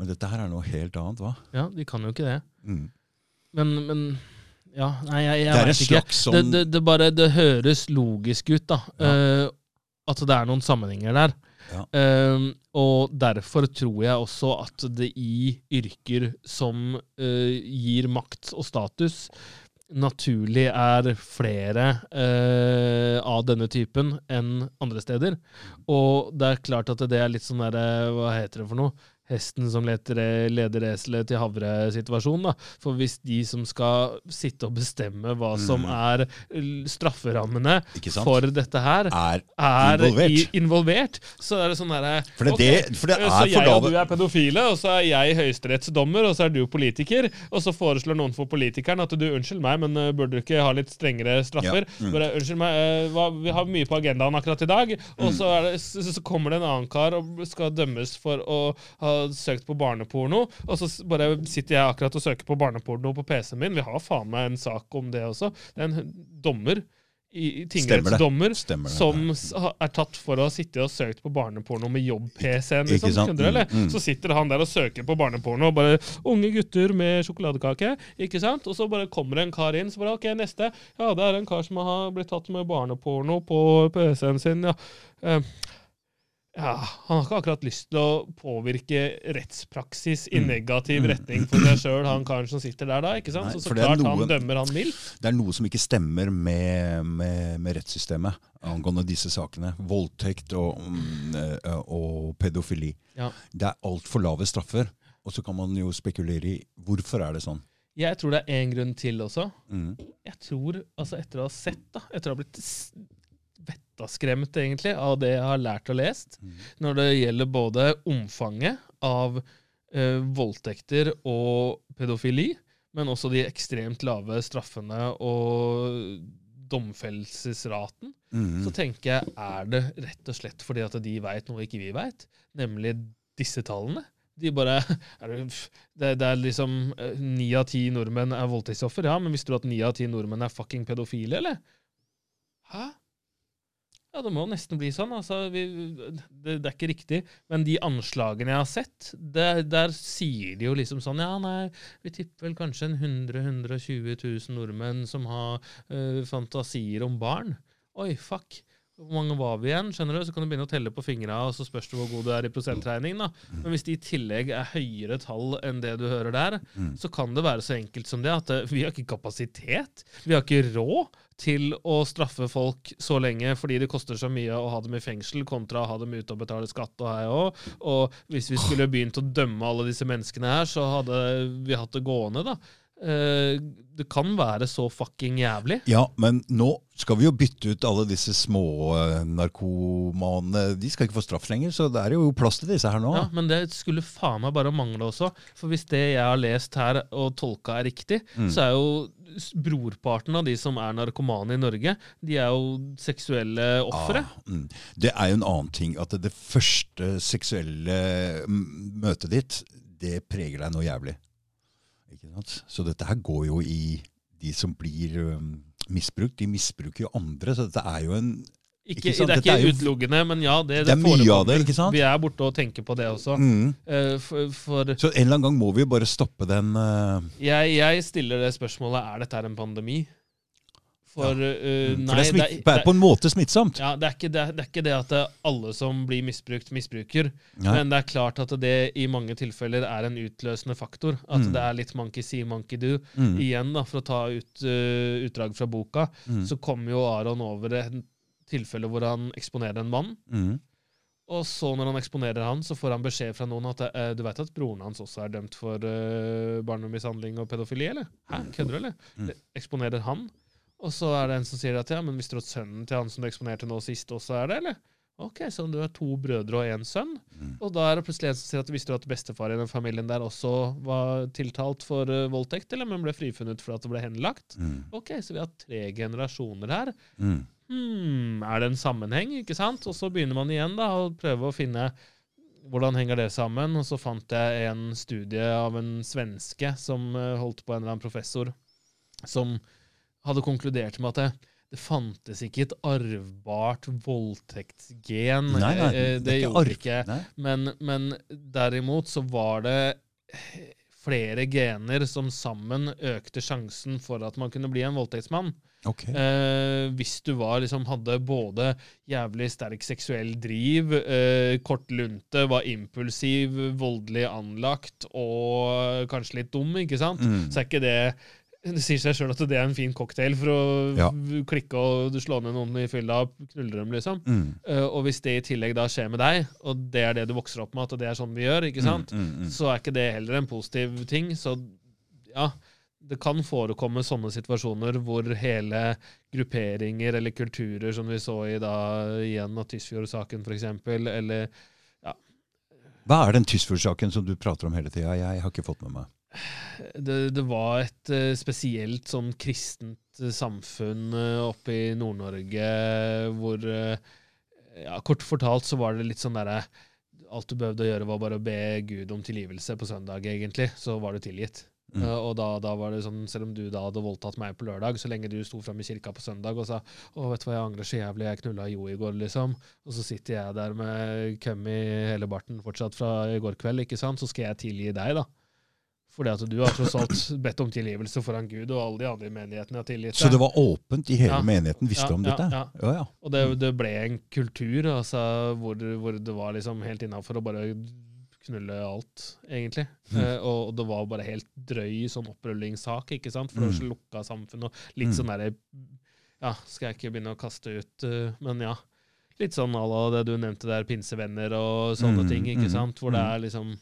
Men dette her er noe helt annet, hva? Ja, de kan jo ikke det. Mm. Men, men Ja, nei, jeg, jeg Det er en ikke. slags sånn Det, det, det, bare, det høres logisk ut, da. eh, at det er noen sammenhenger der. Ja. Uh, og derfor tror jeg også at det i yrker som uh, gir makt og status, naturlig er flere eh, av denne typen enn andre steder. Og det er klart at det er litt sånn derre Hva heter det for noe? Hesten som leter, leder eselet til havre-situasjonen. For hvis de som skal sitte og bestemme hva som Mm. er strafferammene for dette her, er er Involvert. Involvert, så er det sånn herre For det, ok, det, for det så jeg og du er pedofile, og så er jeg høyesterettsdommer, og så er du politiker. Og så foreslår noen for politikeren at du unnskyld meg, men uh, burde du ikke ha litt strengere straffer? Ja, mm. Bare, unnskyld meg, uh, hva, Vi har mye på agendaen akkurat i dag. Og Mm. så, det, så, så kommer det en annen kar og skal dømmes for å ha søkt på barneporno. Og så bare sitter jeg akkurat og søker på barneporno på PC-en min. Vi har faen meg en sak om det også. Det er en dommer. I, tingrettsdommer som er tatt for å ha sittet og søkt på barneporno med jobb-PC-en. Liksom. Mm, mm. Så sitter han der og søker på barneporno, og bare 'Unge gutter med sjokoladekake'. Ikke sant? Og så bare kommer det en kar inn, så bare 'OK, neste'. Ja, det er en kar som har blitt tatt med barneporno på PC-en sin. Ja. Eh, ja, Han har ikke akkurat lyst til å påvirke rettspraksis i Mm. negativ Mm. retning for seg sjøl, han karen som sitter der da. ikke sant? Nei, så så klart klart han dømmer han vil. Det er noe som ikke stemmer med, med, med rettssystemet angående disse sakene. Voldtekt og, mm, eh, og pedofili. Ja. Det er altfor lave straffer. Og så kan man jo spekulere i hvorfor er det sånn. Jeg tror det er én grunn til også. Mm. Jeg tror, altså etter å ha sett, da, etter å ha blitt vettaskremt egentlig av det jeg har lært og lest, Mm. når det gjelder både omfanget av eh, voldtekter og pedofili, men også de ekstremt lave straffene og domfellelsesraten, Mm. så tenker jeg er det rett og slett fordi at de veit noe ikke vi veit, nemlig disse tallene. De bare, *laughs* er det, det, er liksom eh, Ni av ti nordmenn er voldtektsoffer. Ja, men visste du at ni av ti nordmenn er fucking pedofile, eller? Hæ? Ja, det må nesten bli sånn. altså. Vi, det, det er ikke riktig. Men de anslagene jeg har sett, det, der sier de jo liksom sånn Ja, nei, vi tipper vel kanskje en 100 120 000 nordmenn som har uh, fantasier om barn. Oi, fuck. Hvor mange var vi igjen? skjønner du? Så kan du begynne å telle på fingra, og så spørs det hvor god du er i prosentregning. da. Men hvis det i tillegg er høyere tall enn det du hører der, Mm. så kan det være så enkelt som det at eh, vi har ikke kapasitet. Vi har ikke råd til å straffe folk så lenge fordi det koster så mye å ha dem i fengsel kontra å ha dem ute og betale skatt og hei òg. Og hvis vi skulle begynt å dømme alle disse menneskene her, så hadde vi hatt det gående, da. Eh, det kan være så fucking jævlig. Ja, men nå skal vi jo bytte ut alle disse små narkomanene. De skal ikke få straff lenger, så det er jo plass til disse her nå. Ja, Men det skulle faen meg bare mangle også. For hvis det jeg har lest her og tolka er riktig, Mm. så er jo brorparten av de som er narkomane i Norge, de er jo seksuelle ofre. Ah, mm. Det er jo en annen ting at det første seksuelle mm, møtet ditt, det preger deg noe jævlig. Så dette her går jo i de som blir um, misbrukt. De misbruker jo andre, så dette er jo en Ikke, Ikke? Det er ikke utelukkende, men ja, det, Det er mye av det, ikke sant? Vi er borte og tenker på det også. mm. Uh, for, for Så en eller annen gang må vi jo bare stoppe den uh, jeg, jeg stiller det spørsmålet er dette her en pandemi. For eh, mm, nei, For det er, smitt, det er på en måte smittsomt. ja, det, er ikke det, det er ikke det at alle som blir misbrukt, misbruker. Nei. Men det er klart at det i mange tilfeller er en utløsende faktor. At Mm. det er litt monkey see, monkey do. Mm. Igjen, da, for å ta ut, uh, utdrag fra boka, Mm. så kommer jo Aron over et tilfelle hvor han eksponerer en mann. Mm. Og så når han eksponerer han, så får han beskjed fra noen at uh, du vet at broren hans også er dømt for uh, barnemishandling og pedofili, eller? Hæ, kødder du, eller? Mm. Eksponerer han. Og så er det en som sier at ja, men visste du at sønnen til han som du eksponerte nå sist, også er det, eller? Ok, så du har to brødre og én sønn. Mm. Og da er det plutselig en som sier at visste du at bestefar i den familien der også var tiltalt for uh, voldtekt, eller men ble frifunnet for at det ble henlagt? Mm. Ok, så vi har tre generasjoner her. Mm. Hmm, er det en sammenheng, ikke sant? Og så begynner man igjen da, å prøve å finne hvordan henger det sammen. Og så fant jeg en studie av en svenske som uh, holdt på en eller annen professor, som hadde konkludert med at det, det fantes ikke et arvbart voldtektsgen. Nei, nei, Eh, det det ikke gjorde ikke. Nei. Men, men derimot så var det flere gener som sammen økte sjansen for at man kunne bli en voldtektsmann. Ok. Eh, hvis du var, liksom, hadde både jævlig sterk seksuell driv, eh, kort lunte, var impulsiv, voldelig anlagt og kanskje litt dum, ikke sant? Mm. Så er ikke det Det sier seg sjøl at det er en fin cocktail for å Ja. klikke og slå ned noen i fylla knulle dem, liksom. Mm. Uh, og hvis det i tillegg da skjer med deg, og det er det du vokser opp med, at det er sånn vi gjør, ikke sant? Mm, mm, mm. så er ikke det heller en positiv ting. Så ja, det kan forekomme sånne situasjoner hvor hele grupperinger eller kulturer, som vi så i da igjen av Tysfjord-saken f.eks., eller ja. Hva er den Tysfjord-saken som du prater om hele tida? Jeg har ikke fått med meg. Det, det var et eh, spesielt sånn kristent eh, samfunn eh, oppe i Nord-Norge hvor ja, Kort fortalt så var det litt sånn derre Alt du behøvde å gjøre, var bare å be Gud om tilgivelse på søndag, egentlig. Så var du tilgitt. Mm. Og da, da var det sånn, Selv om du da hadde voldtatt meg på lørdag, så lenge du sto fram i kirka på søndag og sa 'Å, vet du hva, jeg angrer så jævlig, jeg knulla Jo i går', liksom. Og så sitter jeg der med køm i hele barten fortsatt fra i går kveld, ikke sant, så skal jeg tilgi deg, da. Fordi at du har tross alt bedt om tilgivelse foran Gud, og alle de andre menighetene har tilgitt Så det var åpent i hele Ja. menigheten, visste Ja, om ja, dette? ja. Ja, ja. Og det, det ble en kultur altså, hvor, hvor det var liksom helt innafor å bare knulle alt, egentlig. Mm. Eh, og, det var bare helt drøy sånn opprullingssak, ikke sant? For det var så Mm. lukka samfunn, og litt Mm. sånn derre Ja, skal jeg ikke begynne å kaste ut uh, Men ja. Litt sånn à la det du nevnte der, pinsevenner og sånne Mm, ting, ikke mm, sant? Hvor det mm. er liksom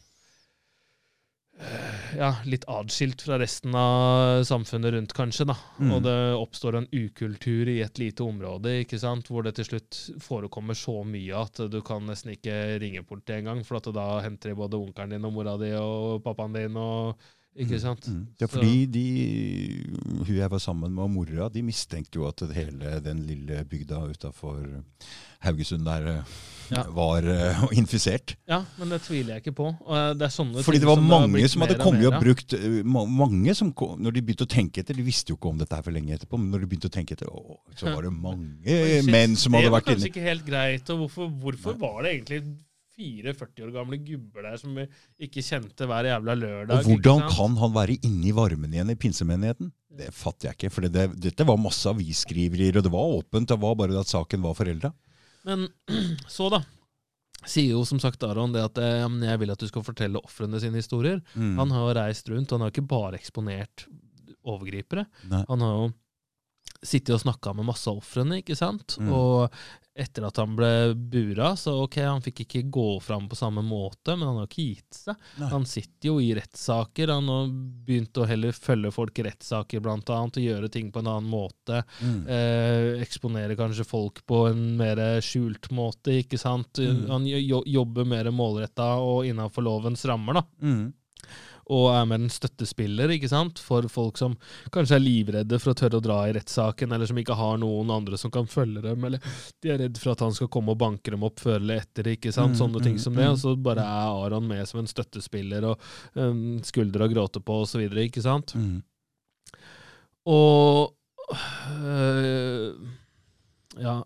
ja, litt atskilt fra resten av samfunnet rundt, kanskje. da. Mm. Og det oppstår en ukultur i et lite område, ikke sant? hvor det til slutt forekommer så mye at du kan nesten ikke ringe politiet engang, for da henter de både onkelen din og mora di og pappaen din. og ikke sant? Mm. Ja, fordi de, hun jeg var sammen med, og mora, de mistenkte jo at hele den lille bygda utafor Haugesund der eh, Ja. var uh, *laughs* infisert. Ja, men det tviler jeg ikke på. Og eh, det er Fordi det var som mange som hadde kommet mer og brukt Mange som kom, Når de begynte å tenke etter De visste jo ikke om dette her for lenge etterpå, men når de begynte å tenke etter, å, så var det *laughs* mange menn som hadde vært inne Det var kanskje ikke helt greit. og Hvorfor, hvorfor var det egentlig fire 40 år gamle gubber der som ikke kjente hver jævla lørdag? Og hvordan kan han være inne i varmen igjen i pinsemenigheten? Det fatter jeg ikke. For det, dette var masse avisskriverier, og det var åpent. Det var bare at saken var forelda. Men *clears throat* så, da. Sier jo som sagt Aron det at eh, jeg vil at du skal fortelle ofrene sine historier. Mm. Han har jo reist rundt, han har ikke bare eksponert overgripere. Nei. Han har jo sittet og snakka med masse av ofrene, ikke sant? Mm. Og etter at han ble bura, så ok, han fikk ikke gå fram på samme måte, men han har ikke gitt seg. Nei. Han sitter jo i rettssaker. Han har begynt å heller følge folk i rettssaker, blant annet, og gjøre ting på en annen måte. Mm. Eh, eksponere kanskje folk på en mer skjult måte, ikke sant? Mm. Han jo, jobber mer målretta og innafor lovens rammer, da Mm. Og er mer en støttespiller ikke sant? for folk som kanskje er livredde for å tørre å dra i rettssaken, eller som ikke har noen andre som kan følge dem, eller de er redd for at han skal komme og banke dem opp før eller etter. ikke sant? Mm, Sånne ting mm, som det. mm. Og så bare er Aron med som en støttespiller og um, skulder å gråte på osv. Ikke sant? Mm. Og øh, Ja.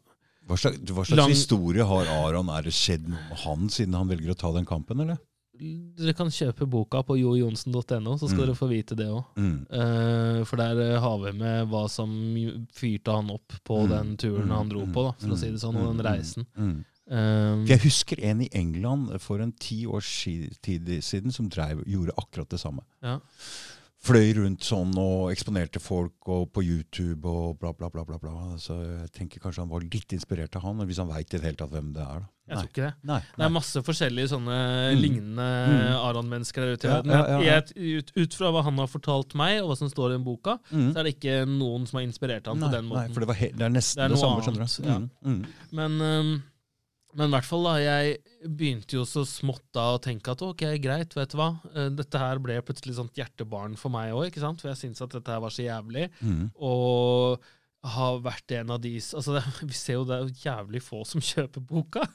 Hva slags, hva slags Lang- historie har Aron? Er det skjedd noe med han siden han velger å ta den kampen, eller? Dere kan kjøpe boka på jojonsen.no, så skal Mm. dere få vite det òg. Mm. for der eh, har vi med hva som fyrte han opp på Mm, den turen mm, han dro på, da, for å si det sånn, og den Mm, reisen. Mm. Um, Jeg husker en i England for en ti års tid siden som drev, gjorde akkurat det samme. ja. Fløy rundt sånn og eksponerte folk og på YouTube og bla, bla, bla. bla, bla. Så jeg tenker kanskje han var litt inspirert av han, hvis han veit i det hele tatt hvem det er. da. Jeg tror ikke det. Nei. Det er masse forskjellige sånne Mm. lignende Mm. Aron-mennesker der ute i Ja, ja, ja. Jeg- Ut, ut fra hva han har fortalt meg, og hva som står i den boka, Mm. så er det ikke noen som har inspirert han nei, på den måten. Nei, for det, det er nesten Det det, samme, samme. skjønner annet, du. ja. Mm. Mm. Men um, Men i hvert fall da, jeg begynte jo så smått da å tenke at ok, greit, vet du hva. Eh, Dette her ble plutselig sånt hjertebarn for meg òg, ikke sant. For jeg syntes at dette her var så jævlig. Mm. Og har vært en av de altså det, *laughs* Vi ser jo det er jævlig få som *laughs* kjøper boka.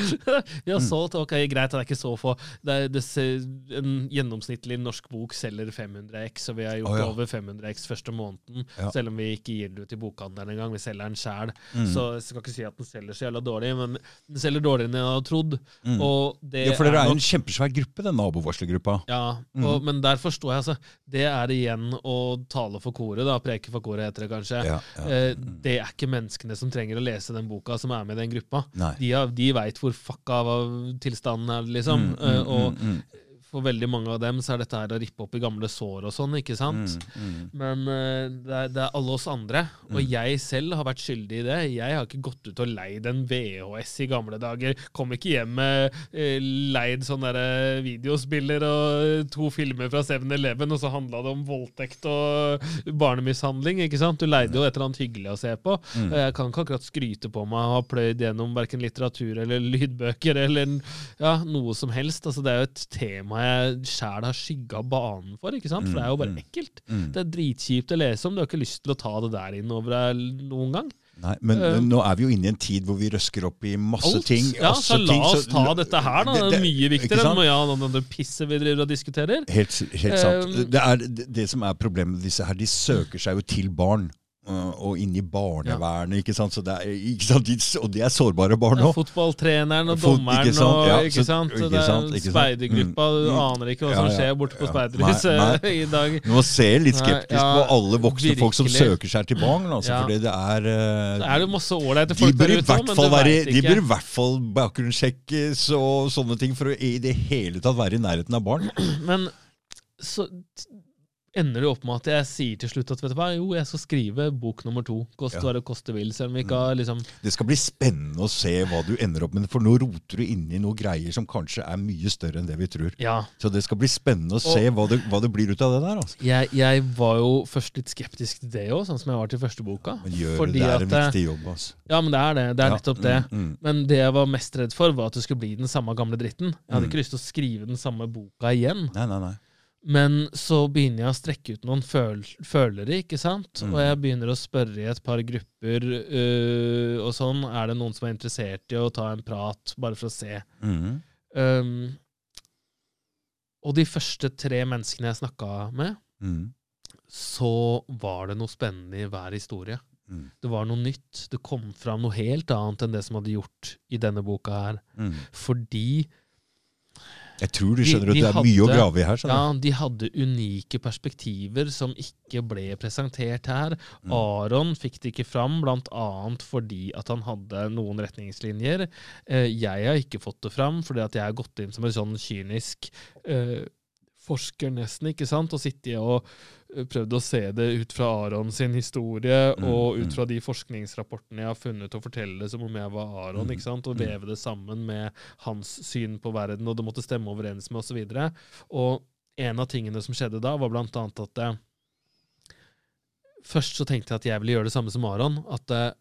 *laughs* Vi har solgt, ok, greit, det er ikke så få. Det er, det ser, en gjennomsnittlig norsk bok selger 500 X, og vi har gjort oh, ja. over 500 X første måneden. Ja. Selv om vi ikke gir det ut i bokhandelen engang. Vi selger den sjæl. Mm. Så jeg skal ikke si at den selger så jævla dårlig, men den selger dårligere enn jeg hadde trodd. Mm. Ja, for dere er jo en kjempesvær gruppe, den nabovarslergruppa. ja, Mm. og, men der forstår jeg, altså. Det er igjen å tale for koret, da. Preke for koret, heter det kanskje. Ja, ja. Eh, det er ikke menneskene som trenger å lese den boka, som er med i den gruppa. Nei. De, har- de veit hvor fucka tilstanden er, liksom. Mm, Eh, mm, og mm, mm, for veldig mange av dem så er dette her å rippe opp i gamle sår og sånn, ikke sant? mm, mm. Men uh, det, er, det er alle oss andre, og Mm. jeg selv har vært skyldig i det. Jeg har ikke gått ut og leid en VHS i gamle dager. Kom ikke hjem med uh, leid sånne der videospiller og eh, to filmer fra 7-Eleven, og så handla det om voldtekt og barnemishandling. ikke sant? Du leide jo et eller annet hyggelig å se på. Mm. Jeg kan ikke akkurat skryte på meg å ha pløyd gjennom verken litteratur eller lydbøker eller ja, noe som helst. Altså, det er jo et tema jeg sjæl har skygga banen for, ikke sant? for det er jo bare Mm, mm. ekkelt. Mm. Det er dritkjipt å lese om. Du har ikke lyst til å ta det der inn over deg noen gang. Nei, men Eh, men nå er vi jo inne i en tid hvor vi røsker opp i masse Alt. ting. Ja, så la ting, oss ta dette her, da. Det er mye viktigere enn ja, det, det pisset vi driver og diskuterer. Helt, helt sant. Um, det, er, det, det som er problemet med disse her, de søker seg jo til barn. Øh, Og inn i barnevernet, ikke sant? Så det er, ikke sant? Og de er sårbare barn Ja, òg. fotballtreneren og dommeren ikke sant? og Ja, ikke så- sant? ikke Det er sant, ikke sant? speidergruppa. Du Mm. aner ikke hva Ja, som ja, skjer borte på speiderhuset *laughs* i dag. Du må se litt Nei, skeptisk ja, på alle voksne folk som søker seg til barn. Altså, Ja. fordi det er, uh, Så er det masse ålreite folk der ute men du være, ikke. de bør i hvert fall bakgrunnssjekkes og sånne ting for å i det hele tatt være i nærheten av barn. Men så ender det opp med at jeg sier til slutt at vet du hva, jo, jeg skal skrive bok nummer to. Koste Ja. hva det koste vil. Selv om vi ikke har liksom Det skal bli spennende å se hva du ender opp med, for nå roter du inn i noen greier som kanskje er mye større enn det vi tror. Ja. Så det skal bli spennende å se hva, det, hva det blir ut av det der. Altså. Jeg, jeg var jo først litt skeptisk til det òg, sånn som jeg var til første boka. Men gjør Fordi det, det er en viktig jobb. Altså. Ja, men det er det. Det er Ja, nettopp det. Mm, mm. Men det jeg var mest redd for, var at det skulle bli den samme gamle dritten. Jeg hadde Mm. ikke lyst til å skrive den samme boka igjen. Nei, nei, nei. Men så begynner jeg å strekke ut noen føl følere, ikke sant? Mm. Og jeg begynner å spørre i et par grupper uh, og sånn. Er det noen som er interessert i å ta en prat, bare for å se? Mm. Um, og de første tre menneskene jeg snakka med, Mm. så var det noe spennende i hver historie. Mm. Det var noe nytt. Det kom fram noe helt annet enn det som hadde gjort i denne boka her. Mm. Fordi Jeg tror du De- skjønner at det er mye å grave i her. Skjønner. ja, de hadde unike perspektiver som ikke ble presentert her. Mm. Aron fikk det ikke fram, annet fordi at han hadde noen retningslinjer. Eh, jeg har ikke fått det fram, fordi at jeg har gått inn som en sånn kynisk eh, forsker, nesten, ikke sant? Og sittet og prøvd å se det ut fra Aron sin historie, Mm, og mm. ut fra de forskningsrapportene jeg har funnet, og fortelle det som om jeg var Aron, Mm, ikke sant? Og mm. veve det sammen med hans syn på verden, og det måtte stemme overens med, osv. Og, så og en av tingene som skjedde da, var blant annet at eh, Først så tenkte jeg at jeg ville gjøre det samme som Aron. At eh,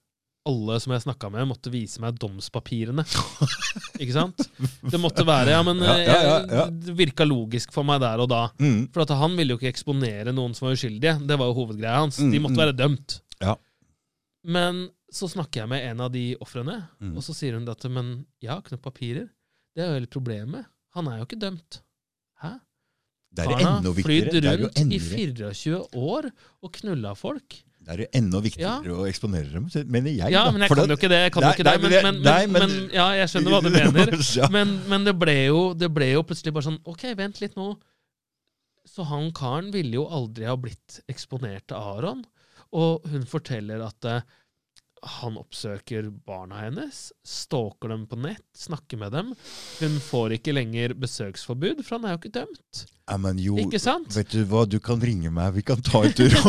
alle som jeg snakka med, måtte vise meg domspapirene. *laughs* Ikke sant? Det måtte være Ja, men Ja, eh, ja, ja, ja. det virka logisk for meg der og da. Mm. For han ville jo ikke eksponere noen som var uskyldige. Det var jo hovedgreia hans. De Mm, måtte mm. være dømt. Ja. Men så snakker jeg med en av de ofrene, Mm. og så sier hun at men jeg har ikke noen papirer. Det er jo hele problemet. Han er jo ikke dømt. Hæ? Det er Karen har flydd rundt i 24 år og knulla folk. Det er jo enda viktigere å eksponere dem, mener jeg. Ja, da. men jeg kan det- jo ikke det. Jeg kan Nei, ikke det. Men, men nei, men- men ja, jeg skjønner hva du *laughs* mener. Men, men det, ble jo, det ble jo plutselig bare sånn Ok, vent litt nå. Så han karen ville jo aldri ha blitt eksponert til Aron. Og hun forteller at uh, han oppsøker barna hennes, stalker dem på nett, snakker med dem. Hun får ikke lenger besøksforbud, for han er jo ikke dømt. Ja, men jo, Ikke sant? vet du hva, du kan ringe meg, vi kan ta en tur. *laughs*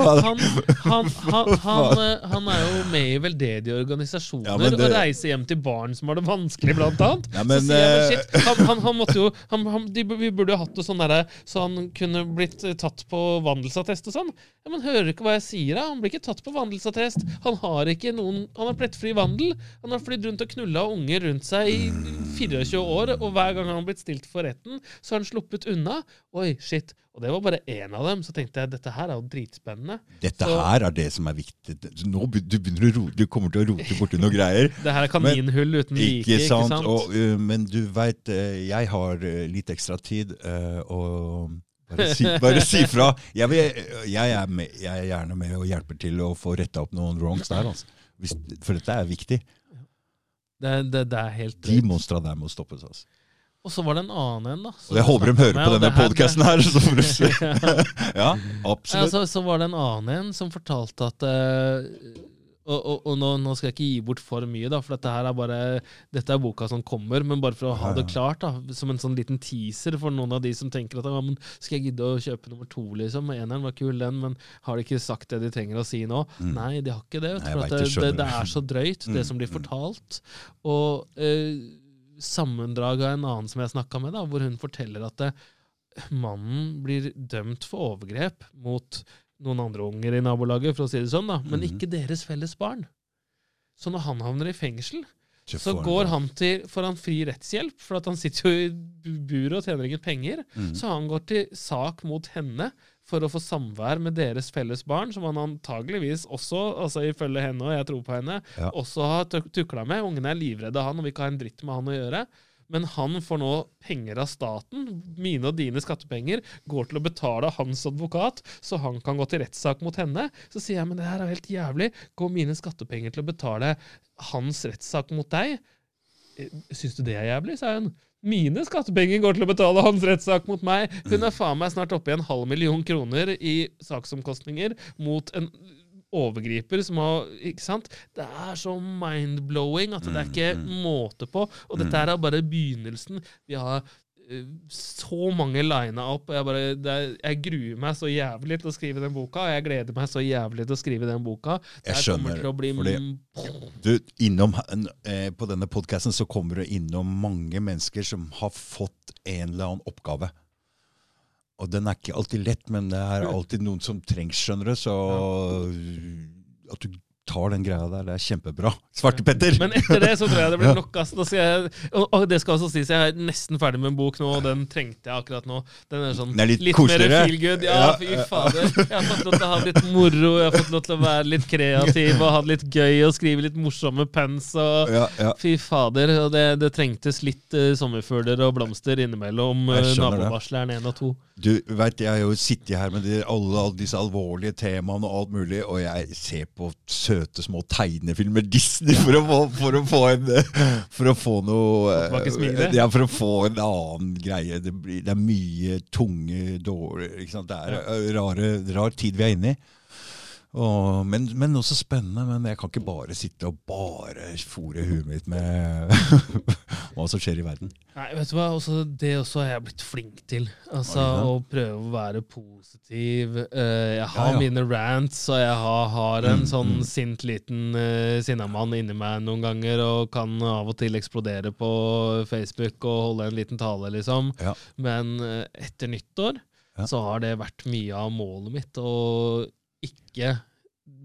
Han, han, han, han, eh, han er jo med i veldedige organisasjoner Ja, det- og reiser hjem til barn som har det vanskelig, blant annet. Ja, men, jeg, men eh, han, han, han måtte jo han, han, de, Vi burde jo hatt det sånn derre så han kunne blitt eh, tatt på vandelsattest og sånn. Ja, Men hører du ikke hva jeg sier, da? Han blir ikke tatt på vandelsattest. Han har ikke noen Han har plettfri vandel. Han har flydd rundt og knulla unger rundt seg i 24 år, og hver gang han har blitt stilt for retten, så har han sluppet unna. Oi, shit. Og det var bare én av dem. Så tenkte jeg dette her er jo dritspennende. Dette Så- her er det som er viktig. Nå du begynner rote, du kommer til å rote borti noen greier. *laughs* Det her er kaninhull uten like. Ikke sant? Ikke sant? Og, uh, men du veit, jeg har uh, litt ekstra tid, uh, og bare si, *laughs* bare si fra. Jeg, vil, jeg, er med, jeg er gjerne med og hjelper til å få retta opp noen wrongs der. Altså. Hvis, for dette er viktig. Det, det, det er helt De monstra der må stoppes. Altså. Og så var det en annen en, da. Jeg håper de hører med, på denne podkasten her. Så, *laughs* ja, Ja, absolutt. så, så var det en annen en som fortalte at uh, Og, og, og nå, nå skal jeg ikke gi bort for mye, da, for dette her er bare Dette er boka som kommer, men bare for å ha det klart, da, som en sånn liten teaser for noen av de som tenker at ja, men skal jeg gidde å kjøpe nummer to, liksom? Eneren var kul, den, men har de ikke sagt det de trenger å si nå? Mm. Nei, de har ikke det. Nei, det, det, det, er så drøyt, det Mm, som blir mm. fortalt. Og eh, sammendrag av en annen som jeg snakka med, da, hvor hun forteller at det, mannen blir dømt for overgrep mot noen andre unger i nabolaget, for å si det sånn, da, men Mhm. ikke deres felles barn. Så når han havner i fengsel, Så går han til, får han fri rettshjelp, for at han sitter jo i bu- buret og tjener ingen penger. Mm. Så han går til sak mot henne for å få samvær med deres felles barn, som han antageligvis også, altså ifølge henne, og jeg tror på henne, Ja. også har tuk- tukla med. Ungene er livredde han og vil ikke ha en dritt med han å gjøre. Men han får nå penger av staten, mine og dine skattepenger, går til å betale hans advokat, så han kan gå til rettssak mot henne. Så sier jeg men det her er helt jævlig. Går mine skattepenger til å betale hans rettssak mot deg? Eh, Syns du det er jævlig? sa hun. Mine skattepenger går til å betale hans rettssak mot meg. Hun er faen meg snart oppe i en halv million kroner i saksomkostninger mot en overgriper som har Ikke sant? Det er så mind-blowing at det er ikke Mm, måte på. Og dette er bare begynnelsen. Vi har så mange lina opp, jeg bare er, Jeg gruer meg så jævlig til å skrive den boka, og jeg gleder meg så jævlig til å skrive den boka. Det Jeg her skjønner, bli fordi- Du, innom, eh, på denne podkasten så kommer du innom mange mennesker som har fått en eller annen oppgave. Og den er ikke alltid lett, men det er alltid noen som trengs, skjønner du. Så at du tar den greia der, det er kjempebra. Svarte-Petter! Men etter det så tror jeg det blir *laughs* nok. skal jeg, og, det skal også sies, jeg er nesten ferdig med en bok nå, og den trengte jeg akkurat nå. Den er sånn Den er litt mer koseligere. feel good. Ja, Ja, fy fader. Jeg har fått lov til å ha litt moro, jeg har fått lov til å være litt kreativ og ha det litt gøy og skrive litt morsomme pens. og Ja, ja. Fy fader. Og det, det trengtes litt uh, sommerfugler og blomster innimellom uh, nabovarsleren 1 og 2. Du vet, Jeg har jo sittet her med de, alle, alle disse alvorlige temaene og alt mulig, og jeg ser på søte små tegnefilmer Disney for å få, for å få en For å få noe smilet? Ja, for å få en annen greie. Det, blir, det er mye tunge, dårlige? Det er eh, rare, rar tid vi er inne i. Og, men, men også spennende. Men jeg kan ikke bare sitte og bare fòre huet mitt med *laughs* hva som skjer i verden. Nei, vet du hva? Også, det også har jeg blitt flink til. Altså? Å prøve å være positiv. Eh, jeg har Ja, ja. mine rants, og jeg har, har en Mm, sånn mm. sint liten uh, sinnamann inni meg noen ganger, og kan av og til eksplodere på Facebook og holde en liten tale, liksom. Ja. Men uh, etter nyttår så har det vært mye av målet mitt å ikke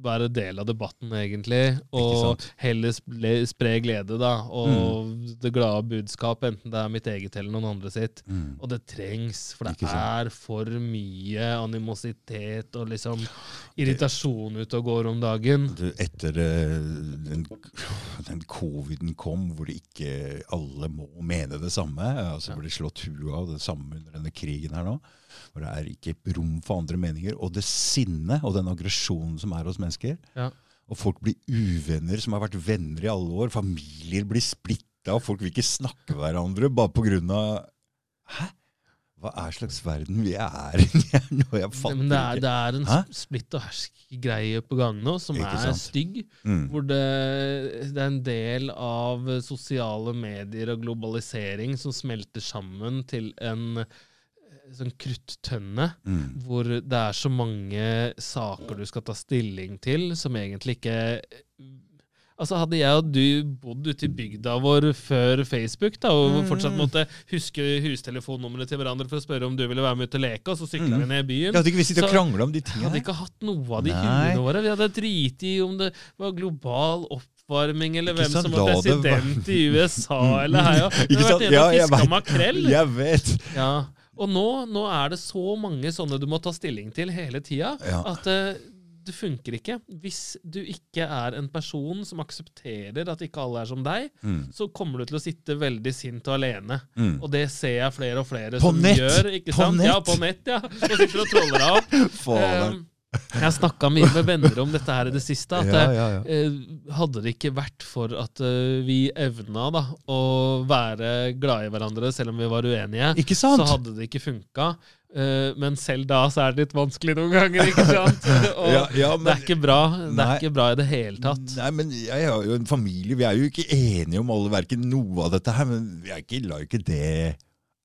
være del av debatten, egentlig, og heller spre, glede, da, og det glade budskap, enten det er mitt eget eller noen andre sitt. Mm. Og det trengs, for det er for mye animositet og liksom irritasjon ute og går om dagen. Du, etter eh, den, den coviden kom, hvor ikke alle må mene det samme, altså Ja. blir slått huet av det samme under denne krigen her nå, hvor det er ikke rom for andre meninger, og det sinnet og den aggresjonen som er hos mennesker, Ja. og folk blir uvenner som har vært venner i alle år, familier blir splitta, og folk vil ikke snakke med hverandre bare på grunn av Hæ? Hva er slags verden vi er i *laughs* nå? Jeg fatter det er, ikke. det er en Hæ? splitt og hersk-greie på gang nå som Ikke er sant? stygg. Mm. Hvor det, det er en del av sosiale medier og globalisering som smelter sammen til en sånn kruttønne Mm. hvor det er så mange saker du skal ta stilling til, som egentlig ikke Altså Hadde jeg og du bodd ute i bygda vår før Facebook, da, og Mm. fortsatt måtte huske hustelefonnumrene til hverandre for å spørre om du ville være med ut og leke, og så sykla Mm. vi ned i byen Jeg hadde ikke visst å om de tingene hadde ikke hatt noe av de hundene våre. Vi hadde driti i om det var global oppvarming, eller Ikke hvem som var det president i USA, eller heia. Vi *laughs* Ikke har vært Ja, og jeg fiska makrell. Jeg vet! Ja. Og nå, nå er det så mange sånne du må ta stilling til hele tida, Ja. at uh, det funker ikke. Hvis du ikke er en person som aksepterer at ikke alle er som deg, Mm. så kommer du til å sitte veldig sint og alene. Mm. Og det ser jeg flere og flere På som nett! gjør. ikke På sant? Ja, på nett, ja. Og sitter og troller deg opp. Um, *laughs* jeg har snakka mye med venner om dette her i det siste. At Ja, ja, ja. eh, hadde det ikke vært for at eh, vi evna da, å være glade i hverandre selv om vi var uenige, så hadde det ikke funka. Eh, men selv da så er det litt vanskelig noen ganger, ikke sant? *laughs* Og ja, det er ikke bra. Det Nei. er ikke bra i det hele tatt. Nei, men jeg har jo en familie. Vi er jo ikke enige om alle verken noe av dette her, men vi er ikke, lar jo ikke det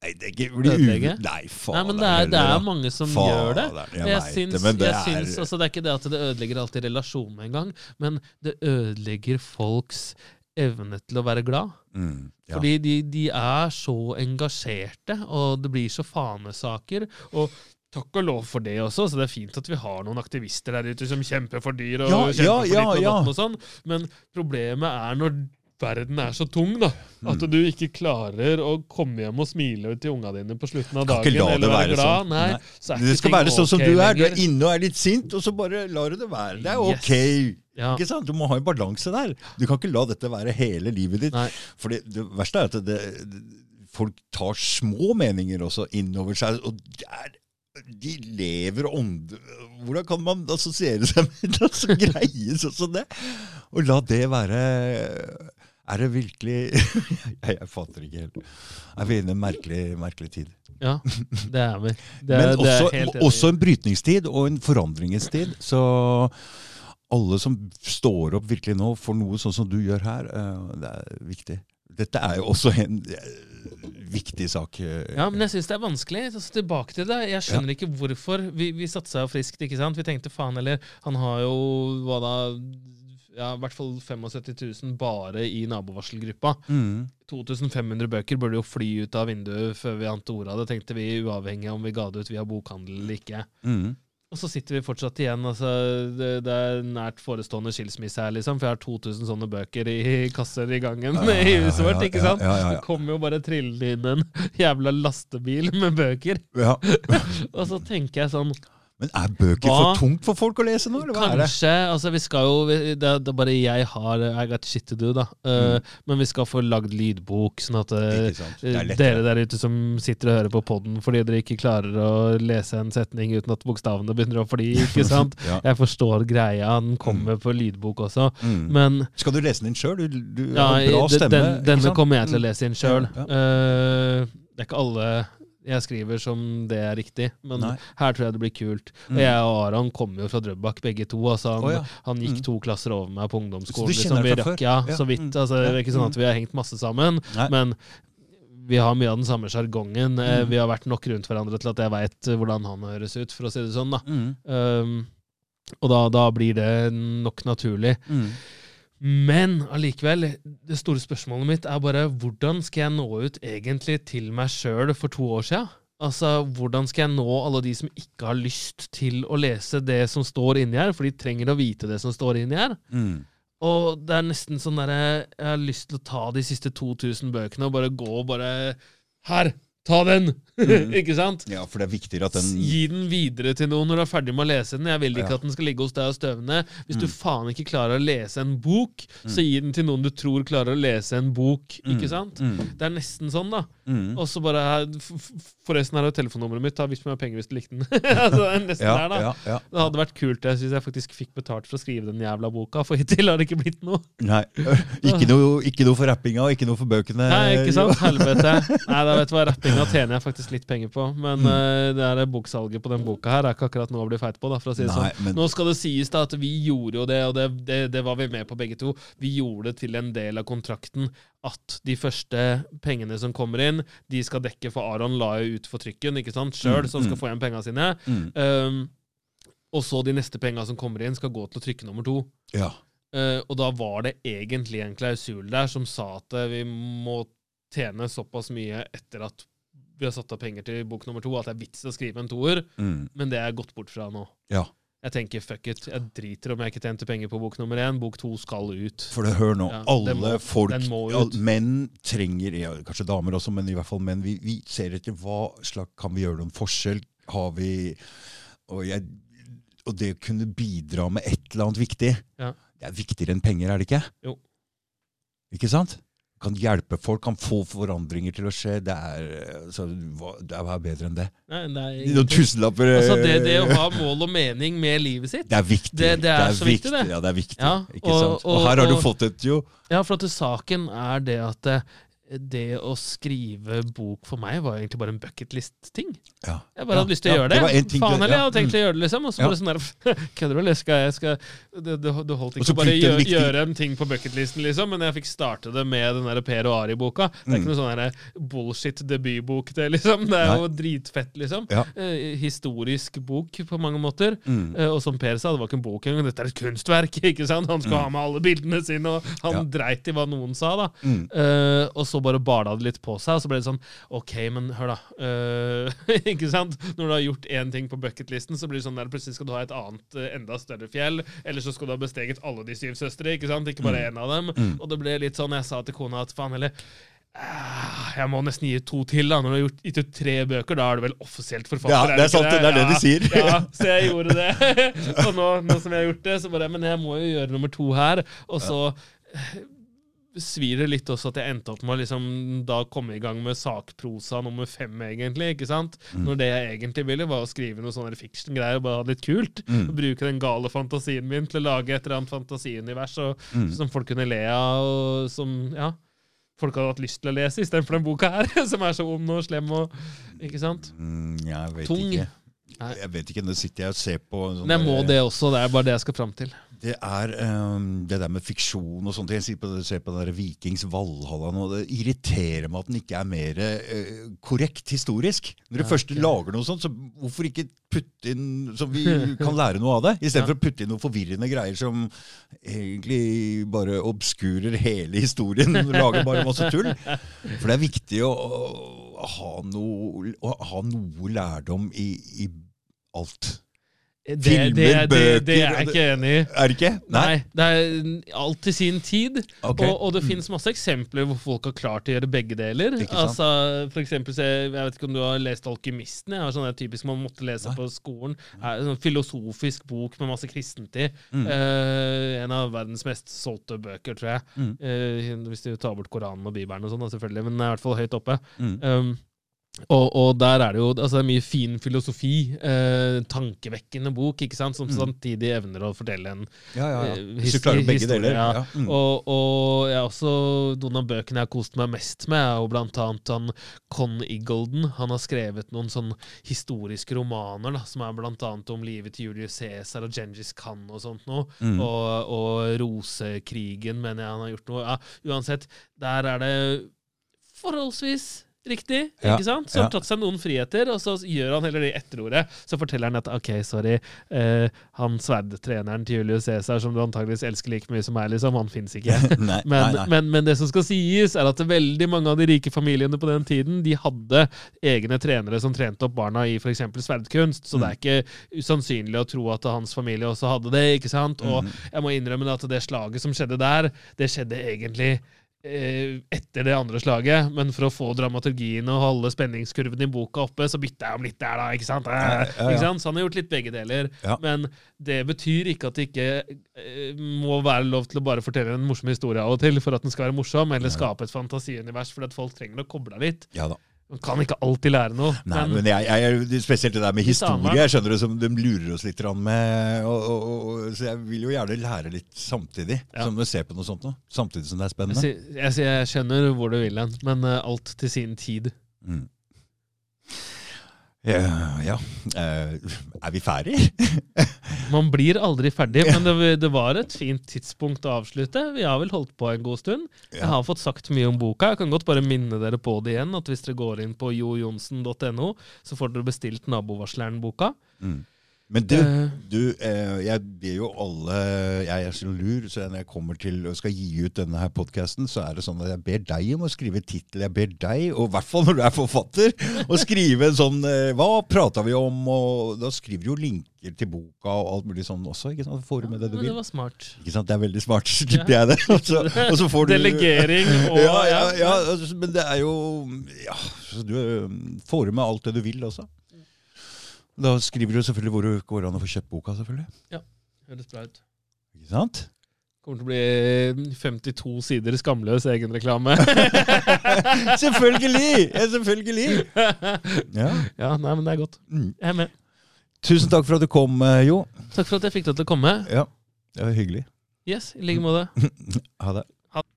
Nei, det er ikke bli Ødelegge? u... Nei, faen. Nei, men det er, det er mange som gjør det. Jeg Jeg syns, det, jeg er syns altså, Det er ikke det at det ødelegger alltid relasjonen engang, men det ødelegger folks evne til å være glad. mm, ja. Fordi de, de er så engasjerte, og det blir så fanesaker. og Takk og lov for det også, så det er fint at vi har noen aktivister der ute som kjemper for dyr og Ja, kjemper ja, for ditt og datten og sånn, men problemet er når verden er så tung, da. At du ikke klarer å komme hjem og smile til unga dine på slutten av dagen, eller være glad. sånn. Nei, Nei. så Det skal være sånn som du er. Du er inne og er litt sint, og så bare lar du det være. Det er Yes. ok. Ja. Ikke sant? Du må ha en balanse der. Du kan ikke la dette være hele livet ditt. Nei. For det, det verste er at det, det, folk tar små meninger også innover seg. og det er, de lever ånde... Hvordan kan man assosiere seg med *laughs* det? så greie sånn som det? Og la det være Er det virkelig *laughs* jeg, jeg fatter ikke helt. Er vi inne i en merkelig, merkelig tid? Ja, det er vi. Det, Men det er også, helt også en brytningstid og en forandringens tid. Så alle som står opp virkelig nå for noe sånn som du gjør her, eh, det er viktig. Dette er jo også en eh, viktig sak. eh, Ja, men jeg syns det er vanskelig. Altså, tilbake til det. Jeg skjønner ikke hvorfor. Vi, vi satsa jo friskt, ikke sant. Vi tenkte faen eller Han har jo hva da ja, i hvert fall 75 000 bare i nabovarselgruppa. Mm. 2500 bøker burde jo fly ut av vinduet før vi ante ordet av det, tenkte vi, uavhengig av om vi ga det ut via bokhandel eller ikke. Mm. Og så sitter vi fortsatt igjen. altså Det, det er nært forestående skilsmisse her, liksom. For jeg har 2000 sånne bøker i kasser i gangen Ja, i huset vårt. ja, ikke ja, sant? ja, ja, ja. Det kommer jo bare trillende inn en jævla lastebil med bøker. Ja. *laughs* Og så tenker jeg sånn Men er bøker Hva? for tungt for folk å lese nå, eller hva er det? Kanskje altså vi skal jo, det, er- bare jeg har I got shit to do, da. Uh, Men vi skal få lagd lydbok, sånn at uh, Mm. Lettere. dere der ute som sitter og hører på poden fordi dere ikke klarer å lese en setning uten at bokstavene begynner å fly, ikke *laughs* sant? Ja. Jeg forstår greia, den kommer på lydbok også. Mm. Men Skal du lese den inn sjøl? Du, du ja, har bra stemme. den, denne kommer jeg til å Mm. lese inn sjøl. Ja, det er ikke alle jeg skriver som det er riktig, men Nei. her tror jeg det blir kult. Mm. Og jeg og Aron kommer jo fra Drøbak, begge to. Altså han, oh, ja. han gikk Mm. to klasser over meg på Så ungdomsskolen. du kjenner vi rakk, ja, Ja. så vidt. Mm. Altså, det er ikke sånn at Mm. vi har hengt masse sammen, Nei. men vi har mye av den samme sjargongen. Eh, Mm. Vi har vært nok rundt hverandre til at jeg veit hvordan han høres ut, for å si det sånn. da. Mm. Um, og da, da blir det nok naturlig. Men allikevel, det store spørsmålet mitt er bare hvordan skal jeg nå ut egentlig til meg sjøl for to år sia? Altså, hvordan skal jeg nå alle de som ikke har lyst til å lese det som står inni her, for de trenger å vite det som står inni her? Mm. Og det er nesten sånn derre Jeg har lyst til å ta de siste 2000 bøkene og bare gå og bare Her! Ta den! *laughs* Mm. ikke sant? Ja, for det er viktigere at den Gi den videre til noen når du er ferdig med å lese den. Jeg vil ikke Ja. at den skal ligge hos deg og støvne. Hvis du Mm. faen ikke klarer å lese en bok, så gi den til noen du tror klarer å lese en bok. Ikke Mm. sant? Mm. Det er nesten sånn, da. Mm. Og så bare Forresten, her er telefonnummeret mitt. Ta du har penger hvis du likte den. *laughs* altså, det er nesten Ja, der, da. ja. Det hadde vært kult jeg synes jeg faktisk fikk betalt for å skrive den jævla boka, for hittil har det ikke blitt noe. Nei. Ikke noe, ikke noe for rappinga og ikke noe for bøkene. Nei, ikke sant? Helvete. Nei, da vet du hva, rappinga Skrivinga tjener jeg faktisk litt penger på, men Mm. uh, det er boksalget på den boka her er ikke akkurat noe å bli feit på. da, for å si det Nei, sånn. men Nå skal det sies da at vi gjorde jo det, og det, det, det var vi med på begge to. Vi gjorde det til en del av kontrakten at de første pengene som kommer inn, de skal dekke for Aron la jo ut for trykken ikke sant, sjøl, som så han skal mm. få igjen penga sine. mm, Um, og så de neste penga som kommer inn, skal gå til å trykke nummer to. Ja. Uh, og da var det egentlig en klausul der som sa at eh, vi må tjene såpass mye etter at vi har satt av penger til bok nummer to, at det er vits å skrive en toer, Mm, men det er gått bort fra nå. ja. Jeg tenker fuck it, jeg driter om jeg ikke tjente penger på bok nummer én. Bok to skal ut. For det, hør nå, Ja, alle må- folk all. Menn trenger, ja, kanskje damer også, men i hvert fall menn. Vi, vi ser etter hva slags Kan vi gjøre noen forskjell? Har vi Og, jeg, og det å kunne bidra med et eller annet viktig, Ja. det er viktigere enn penger, er det ikke? Jo. Ikke sant? Kan hjelpe folk, kan få forandringer til å skje. Det er, altså, det er er bedre enn det? Nei, nei, Noen tusenlapper altså det, eh, det å ha mål og mening med livet sitt *laughs* Det er viktig. Det- det er så viktig, det. Ja, det er viktig. Ja, og- sant? Og, og- her har du fått et jo Ja, for at saken er det at eh, det å skrive bok for meg var egentlig bare en bucketlist-ting. ja. Jeg bare Ja, hadde lyst til å ja, gjøre det. det ting Faen heller, jeg hadde tenkt mm. å gjøre det, liksom. Og så Ja. bare sånn der *laughs* Kødder du, eller skal jeg skal, det, det, det holdt ikke å bare gjøre, gjøre en ting på bucketlisten, liksom, men jeg fikk starte det med den der Per og Ari-boka. Det er Mm. ikke noe sånn bullshit-debutbok, det, liksom. Det er jo dritfett, liksom. Ja. Eh, historisk bok på mange måter. Mm. Eh, og som Per sa, det var ikke en bok engang, dette er et kunstverk. *laughs* ikke sant? Han skulle Mm. ha med alle bildene sine, og han Ja. dreit i hva noen sa, da. Mm. Eh, og så bare bala det litt på seg, og så ble det sånn OK, men hør, da. Uh, *laughs* ikke sant? Når du har gjort én ting på bucketlisten, så blir det sånn der plutselig skal du ha et annet, eh, enda større fjell. Eller så skal du ha besteget alle de syv søstre, ikke sant? Ikke bare én av dem. Mm. Og det ble litt sånn, jeg sa til kona at faen heller ah, jeg må nesten gi to til. da Når du har gjort, gitt ut tre bøker, da er du vel offisielt forfatter? Ja, det er sant, det er det de sier. Ja, så jeg *laughs* gjorde det. og nå, nå som jeg har gjort det, så bare Men jeg må jo gjøre nummer to her. Og så svir det litt også at jeg endte opp med å liksom da komme i gang med sakprosa nummer fem, egentlig. ikke sant? Mm. Når det jeg egentlig ville, var å skrive noe sånne fiction-greier og bare ha det litt kult. Mm. Og bruke den gale fantasien min til å lage et eller annet fantasiunivers og, Mm. som folk kunne le av, og som ja, folk hadde hatt lyst til å lese istedenfor den boka her, *laughs* som er så ond og slem og Ikke sant? Mm, jeg vet Tung. ikke. Jeg vet ikke, Nå sitter jeg og ser på sånne... Nei, jeg må det også. Det er bare det jeg skal fram til. Det er um, det der med fiksjon og sånt. Jeg sitter på, ser på den Vikings Valhalla nå. Det irriterer meg at den ikke er mer uh, korrekt historisk. Når du Ja, først okay. lager noe sånt, så hvorfor ikke putte inn så vi *laughs* kan lære noe av det? Istedenfor Ja. for å putte inn noen forvirrende greier som egentlig bare obskurer hele historien. Lager bare masse tull. For det er viktig å, å, ha, noe, å ha noe lærdom i, i alt. Det, Filmer, det, det, det er jeg ikke enig i. Er det ikke? Nei, det er alt til sin tid. Okay. Og, og det finnes masse eksempler hvor folk har klart å gjøre begge deler. Altså, for eksempel, jeg, vet ikke om du har lest 'Alkymisten'? Jeg har sånn typisk man måtte lese Nei. på skolen. Er sånn filosofisk bok med masse kristent i. Mm. Uh, en av verdens mest solgte bøker, tror jeg. Mm. Uh, hvis du tar bort Koranen og Bibelen og sånn, selvfølgelig, men den er i hvert fall høyt oppe. Mm. Um, og, og der er det jo altså det er mye fin filosofi. Eh, tankevekkende bok, ikke sant? som Mm. samtidig evner å fortelle en Ja, ja, ja. eh, Hvis du klarer begge historie, deler. ja. Ja. Mm. Og, og jeg også, noen av bøkene jeg har kost meg mest med, er jo blant annet han Con Iggolden. Han har skrevet noen sånn historiske romaner da, som er blant annet om livet til Julius Cæsar og Genghis Khan og sånt noe. Mm. Og, og rosekrigen, mener jeg han har gjort noe. Ja, uansett, der er det forholdsvis riktig, Ja, ikke sant? Så har han tatt seg noen friheter, og så gjør han heller det etterordet. Så forteller han at OK, sorry, eh, han sverdtreneren til Julius Cæsar, som du antageligvis elsker like mye som meg, liksom, han fins ikke. *laughs* nei, Men, nei, nei. Men, men det som skal sies, er at veldig mange av de rike familiene på den tiden de hadde egne trenere som trente opp barna i f.eks. sverdkunst. Så det er ikke usannsynlig å tro at hans familie også hadde det. ikke sant? Og Mhm. jeg må innrømme at det slaget som skjedde der, det skjedde egentlig etter det andre slaget. Men for å få dramaturgien og holde spenningskurven i boka oppe, så bytta jeg om litt der, da. ikke sant? Eh, Ja, ja, ja. Ikke sant? Så han har gjort litt begge deler. Men det betyr ikke at det ikke eh, må være lov til å bare fortelle en morsom historie av og til for at den skal være morsom, eller skape et fantasiunivers fordi at folk trenger å koble av litt. Ja da. Man kan ikke alltid lære noe. Nei, men, men jeg, jeg, spesielt det der med historie, jeg skjønner det som de lurer oss litt med. Og, og, og, så jeg vil jo gjerne lære litt samtidig, Ja. som du ser på noe sånt noe. Samtidig som det er spennende. Jeg, jeg, jeg skjønner hvor du vil hen, men eh, alt til sin tid. Mm. Ja, ja. Eh, er vi ferdig? *laughs* Man blir aldri ferdig, men det, det var et fint tidspunkt å avslutte. Vi har vel holdt på en god stund. Jeg har fått sagt mye om boka. Jeg kan godt bare minne dere på det igjen. At hvis dere går inn på jojonsen.no, så får dere bestilt Nabovarsleren-boka. Mm. Men du, Eh. du eh, jeg ber jo alle Jeg er så lur, så når jeg kommer til og skal gi ut denne her podkasten, så er det sånn at jeg ber deg om å skrive tittel. Jeg ber deg, og i hvert fall når du er forfatter, å skrive en sånn eh, Hva prata vi om? Og da skriver du jo linker til boka og alt mulig sånn også. ikke sant? Får du med det du Men det var smart. Ikke sant? Det er veldig smart. slipper ja. jeg det. *laughs* Og så, og så får du Delegering og ja, ja, ja, altså, men det er jo Ja, så du eh, får med alt det du vil også. Da skriver du selvfølgelig hvor det går an å få kjøpt boka, selvfølgelig. Ja, Høres bra ut. Ikke sant? Kommer til å bli 52 sider skamløs egenreklame. *laughs* selvfølgelig! Selvfølgelig! Ja. ja, nei, men det er godt. Mm. Jeg er med. Tusen takk for at du kom, eh, Jo. Takk for at jeg fikk deg til å komme. Ja, det var hyggelig. Yes, i like måte. *laughs* Ha det.